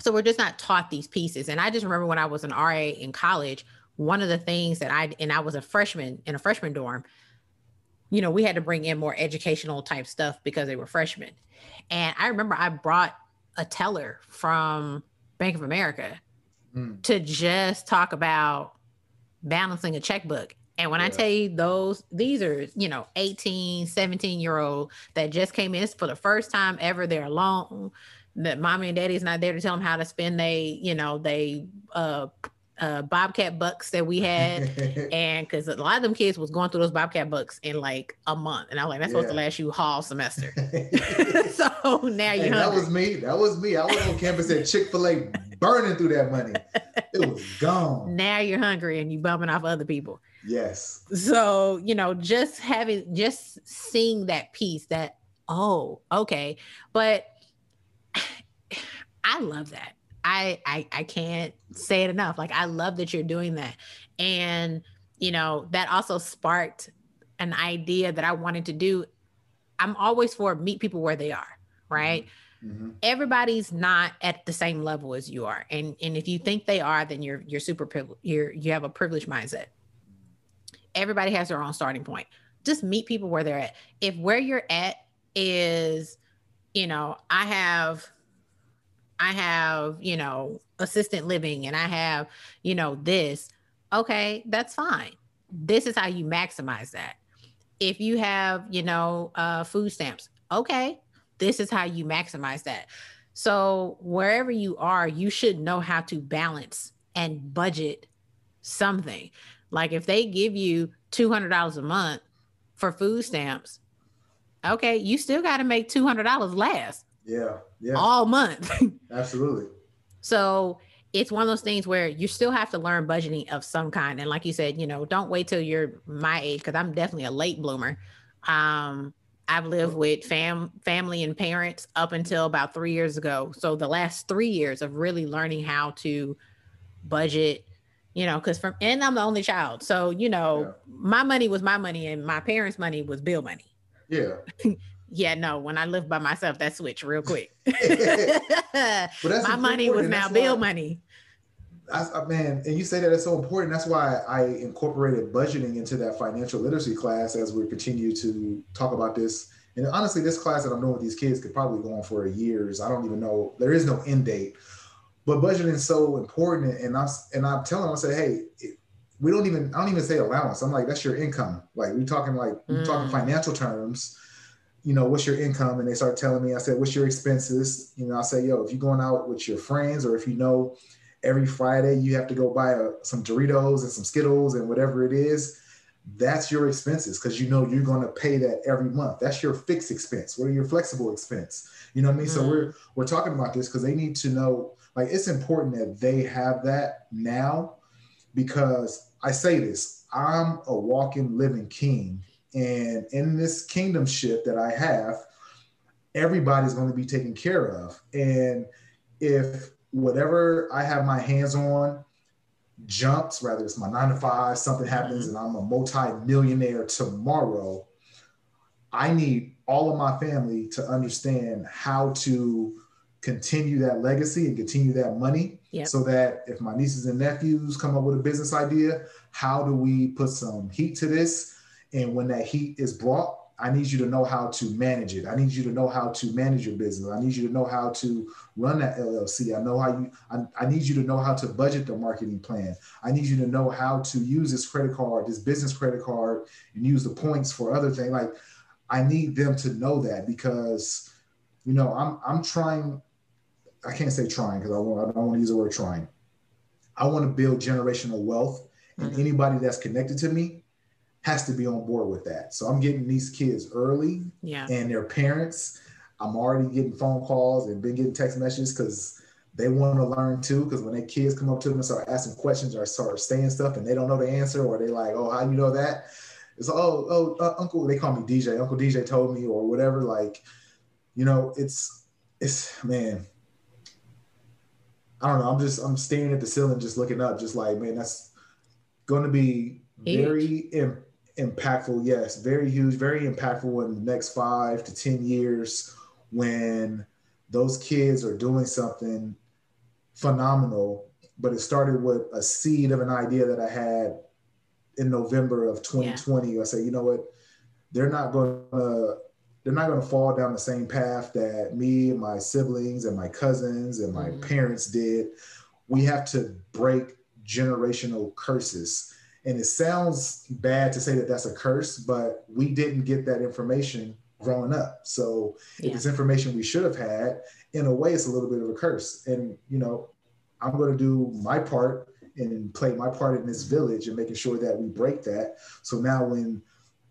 so we're just not taught these pieces. And I just remember when I was an RA in college, one of the things that I and I was a freshman in a freshman dorm, you know, we had to bring in more educational type stuff because they were freshmen. And I remember I brought a teller from Bank of America mm. to just talk about balancing a checkbook. And when yeah. I tell you those, these are, you know, 18, 17 year old that just came in for the first time ever. They're alone that mommy and daddy's not there to tell them how to spend they, you know, they uh uh, Bobcat bucks that we had, and because a lot of them kids was going through those Bobcat bucks in like a month, and I was like, that's yeah. supposed to last you whole semester. so now you. Hey, that was me. That was me. I was on campus at Chick Fil A, burning through that money. It was gone. Now you're hungry and you bumping off other people. Yes. So you know, just having, just seeing that piece, that oh, okay, but I love that. I, I I can't say it enough. Like I love that you're doing that. And you know, that also sparked an idea that I wanted to do. I'm always for meet people where they are, right? Mm-hmm. Everybody's not at the same level as you are. And and if you think they are, then you're you're super privileged. You're you have a privileged mindset. Everybody has their own starting point. just meet people where they're at. If where you're at is, you know, I have I have, you know, assistant living and I have, you know, this, okay, that's fine. This is how you maximize that. If you have, you know, uh, food stamps, okay, this is how you maximize that. So wherever you are, you should know how to balance and budget something. Like if they give you $200 a month for food stamps, okay, you still got to make $200 last. Yeah. Yeah. All month. Absolutely. So it's one of those things where you still have to learn budgeting of some kind. And like you said, you know, don't wait till you're my age because I'm definitely a late bloomer. Um, I've lived with fam family and parents up until about three years ago. So the last three years of really learning how to budget, you know, because from and I'm the only child. So, you know, yeah. my money was my money and my parents' money was bill money. Yeah. yeah, no, when I lived by myself, that switched real quick. my money was now bill money. I, I, man, and you say that it's so important. That's why I incorporated budgeting into that financial literacy class as we continue to talk about this. And honestly, this class that I'm doing with these kids could probably go on for years. I don't even know. There is no end date, but budgeting is so important. And I'm, and I'm telling them, I say, hey, it, we don't even. I don't even say allowance. I'm like, that's your income. Like we're talking like we're talking mm. financial terms. You know, what's your income? And they start telling me. I said, what's your expenses? You know, I say, yo, if you're going out with your friends or if you know every Friday you have to go buy a, some Doritos and some Skittles and whatever it is, that's your expenses because you know you're going to pay that every month. That's your fixed expense. What are your flexible expense? You know what I mean? Mm-hmm. So we're we're talking about this because they need to know. Like it's important that they have that now because I say this. I'm a walking, living king, and in this kingdomship that I have, everybody's going to be taken care of. And if whatever I have my hands on jumps, whether it's my nine to five, something happens mm-hmm. and I'm a multi-millionaire tomorrow, I need all of my family to understand how to continue that legacy and continue that money yep. so that if my nieces and nephews come up with a business idea, how do we put some heat to this? And when that heat is brought, I need you to know how to manage it. I need you to know how to manage your business. I need you to know how to run that LLC. I know how you, I, I, need you to know how to budget the marketing plan. I need you to know how to use this credit card, this business credit card, and use the points for other things. Like I need them to know that because, you know, I'm, I'm trying, I can't say trying because I, I don't want to use the word trying. I want to build generational wealth and mm-hmm. anybody that's connected to me has to be on board with that. So I'm getting these kids early yeah. and their parents. I'm already getting phone calls and been getting text messages because they want to learn too. Because when their kids come up to them and start asking questions or start saying stuff and they don't know the answer or they like, oh, how do you know that? It's oh, oh, uh, Uncle. They call me DJ. Uncle DJ told me or whatever. Like, you know, it's it's man. I don't know. I'm just I'm staring at the ceiling, just looking up, just like man, that's going to be very impactful, yes, very huge, very impactful in the next five to 10 years when those kids are doing something phenomenal. But it started with a seed of an idea that I had in November of 2020. Yeah. I say, you know what? They're not going to they're not going to fall down the same path that me and my siblings and my cousins and my mm-hmm. parents did. We have to break generational curses and it sounds bad to say that that's a curse, but we didn't get that information growing up. So yeah. if it's information we should have had, in a way, it's a little bit of a curse. And, you know, I'm going to do my part and play my part in this village and making sure that we break that. So now when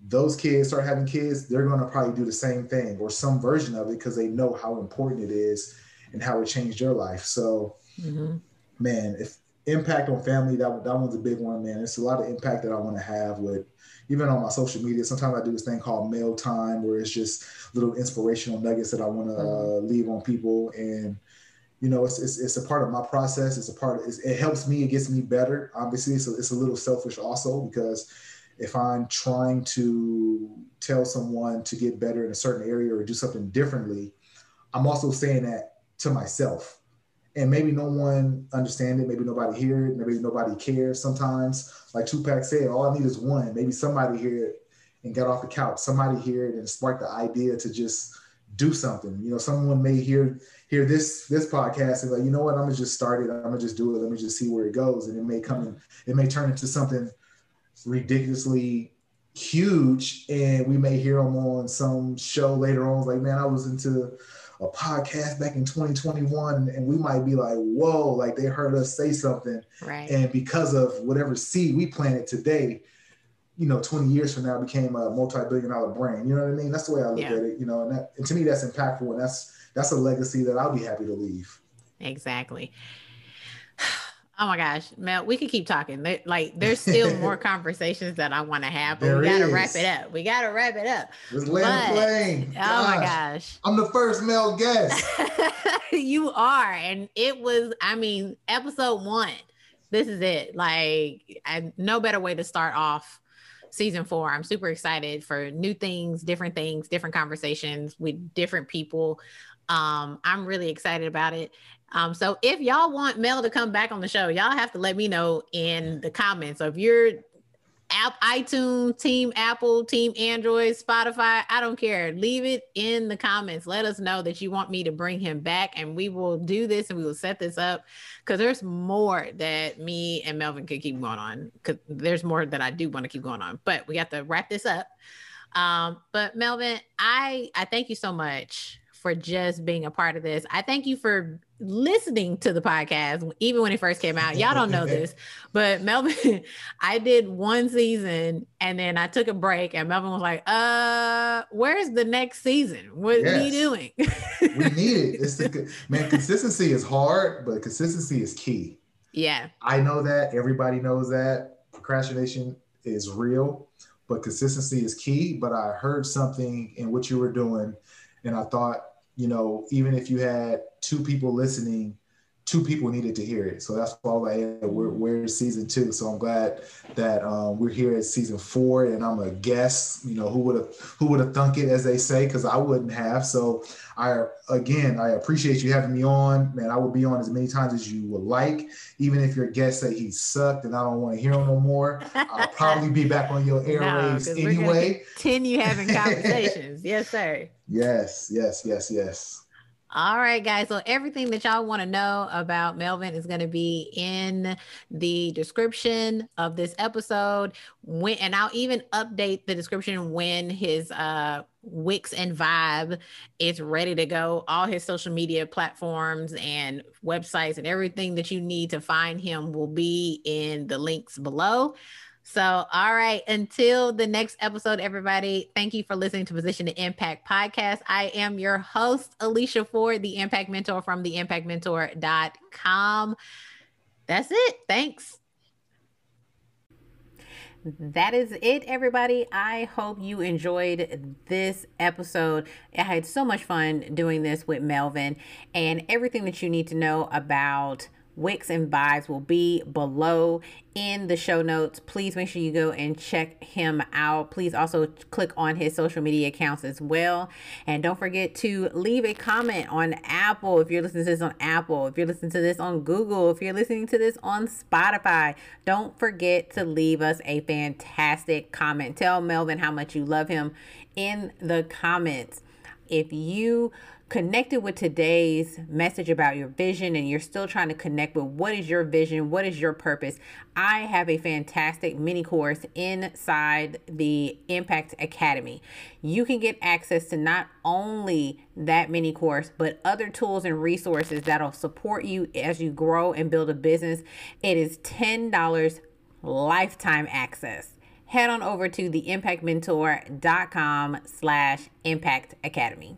those kids start having kids, they're going to probably do the same thing or some version of it because they know how important it is and how it changed your life. So, mm-hmm. man, if impact on family that that one's a big one man. It's a lot of impact that i want to have with even on my social media. Sometimes i do this thing called mail time where it's just little inspirational nuggets that i want to uh, mm-hmm. leave on people. And you know it's, it's, it's a part of my process. It's a part of, it helps me it gets me better obviously. A, it's a little selfish also because if i'm trying to tell someone to get better in a certain area or do something differently i'm also saying that to myself and maybe no one understand it maybe nobody hear it maybe nobody cares sometimes like tupac said all i need is one maybe somebody hear it and got off the couch. Somebody hear it and sparked the idea to just do something. You know, someone may hear hear this this podcast and like, you know what, I'm gonna just start it. I'm gonna just do it. Let me just see where it goes, and it may come in. It may turn into something ridiculously huge, and we may hear them on some show later on. Like, man, I was into a podcast back in 2021 and we might be like whoa like they heard us say something. Right. And because of whatever seed we planted today you know 20 years from now became a multi-billion dollar brand. You know what i mean? That's the way i look Yeah. at it you know and, that, and to me that's impactful and that's that's a legacy that i'll be happy to leave. Exactly. Oh my gosh, Mel, we could keep talking. Like, there's still more conversations that I want to have, but There we gotta wrap it up. We gotta wrap it up. just land But- the plane Oh my Gosh, gosh. i'm the first male guest you are. And it was, I mean, episode one. This is it. Like, I, no better way to start off season four. I'm super excited for new things, different things, different conversations with different people. Um, I'm really excited about it. Um, so if y'all want Mel to come back on the show, y'all have to let me know in the comments. So if you're app iTunes, Team Apple, Team Android, Spotify, I don't care. Leave it in the comments. Let us know that you want me to bring him back and we will do this and we will set this up because there's more that me and Melvin could keep going on because there's more that I do want to keep going on. But we got to wrap this up. Um, but Melvin, I I thank you so much for just being a part of this. I thank you for listening to the podcast, even when it first came out. Y'all don't know this, but Melvin, I did one season and then I took a break, and Melvin was like, "Uh, where's the next season? What are you doing?" we need it it's the, man consistency is hard but consistency is key yeah, I know that. Everybody knows that. Procrastination is real, but consistency is key. But I heard something in what you were doing, and I thought, you know, even if you had two people listening, two people needed to hear it. So that's why like, yeah, we're, we're season two. So I'm glad that um, we're here at season four, and I'm a guest. You know, who would have who would have thunk it, as they say, because I wouldn't have. So I again, I appreciate you having me on, man. I will be on as many times as you would like. Even if your guest say he sucked and I don't want to hear him no more, I'll probably be back on your No, airwaves 'cause gonna anyway. continue having conversations. yes, sir. Yes, yes, yes, yes. All right, guys. So everything that y'all want to know about Melvin is going to be in the description of this episode. When and I'll even update the description when his uh Wix and Vibe is ready to go. All his social media platforms and websites and everything that you need to find him will be in the links below. So, all right, until the next episode, everybody, thank you for listening to Position to Impact podcast. I am your host, Alicia Ford, the Impact Mentor from the impactmentor.com. That's it. Thanks. That is it, everybody. I hope you enjoyed this episode. I had so much fun doing this with Melvin, and everything that you need to know about Wix and Vibes will be below in the show notes. Please make sure you go and check him out. Please also click on his social media accounts as well. And don't forget to leave a comment on Apple if you're listening to this on Apple, if you're listening to this on Google, if you're listening to this on Spotify. Don't forget to leave us a fantastic comment. Tell Melvin how much you love him in the comments. If you connected with today's message about your vision and you're still trying to connect with what is your vision, what is your purpose, I have a fantastic mini course inside the Impact Academy. You can get access to not only that mini course, but other tools and resources that'll support you as you grow and build a business. It is $10 lifetime access. Head on over to theimpactmentor.com slash impact academy.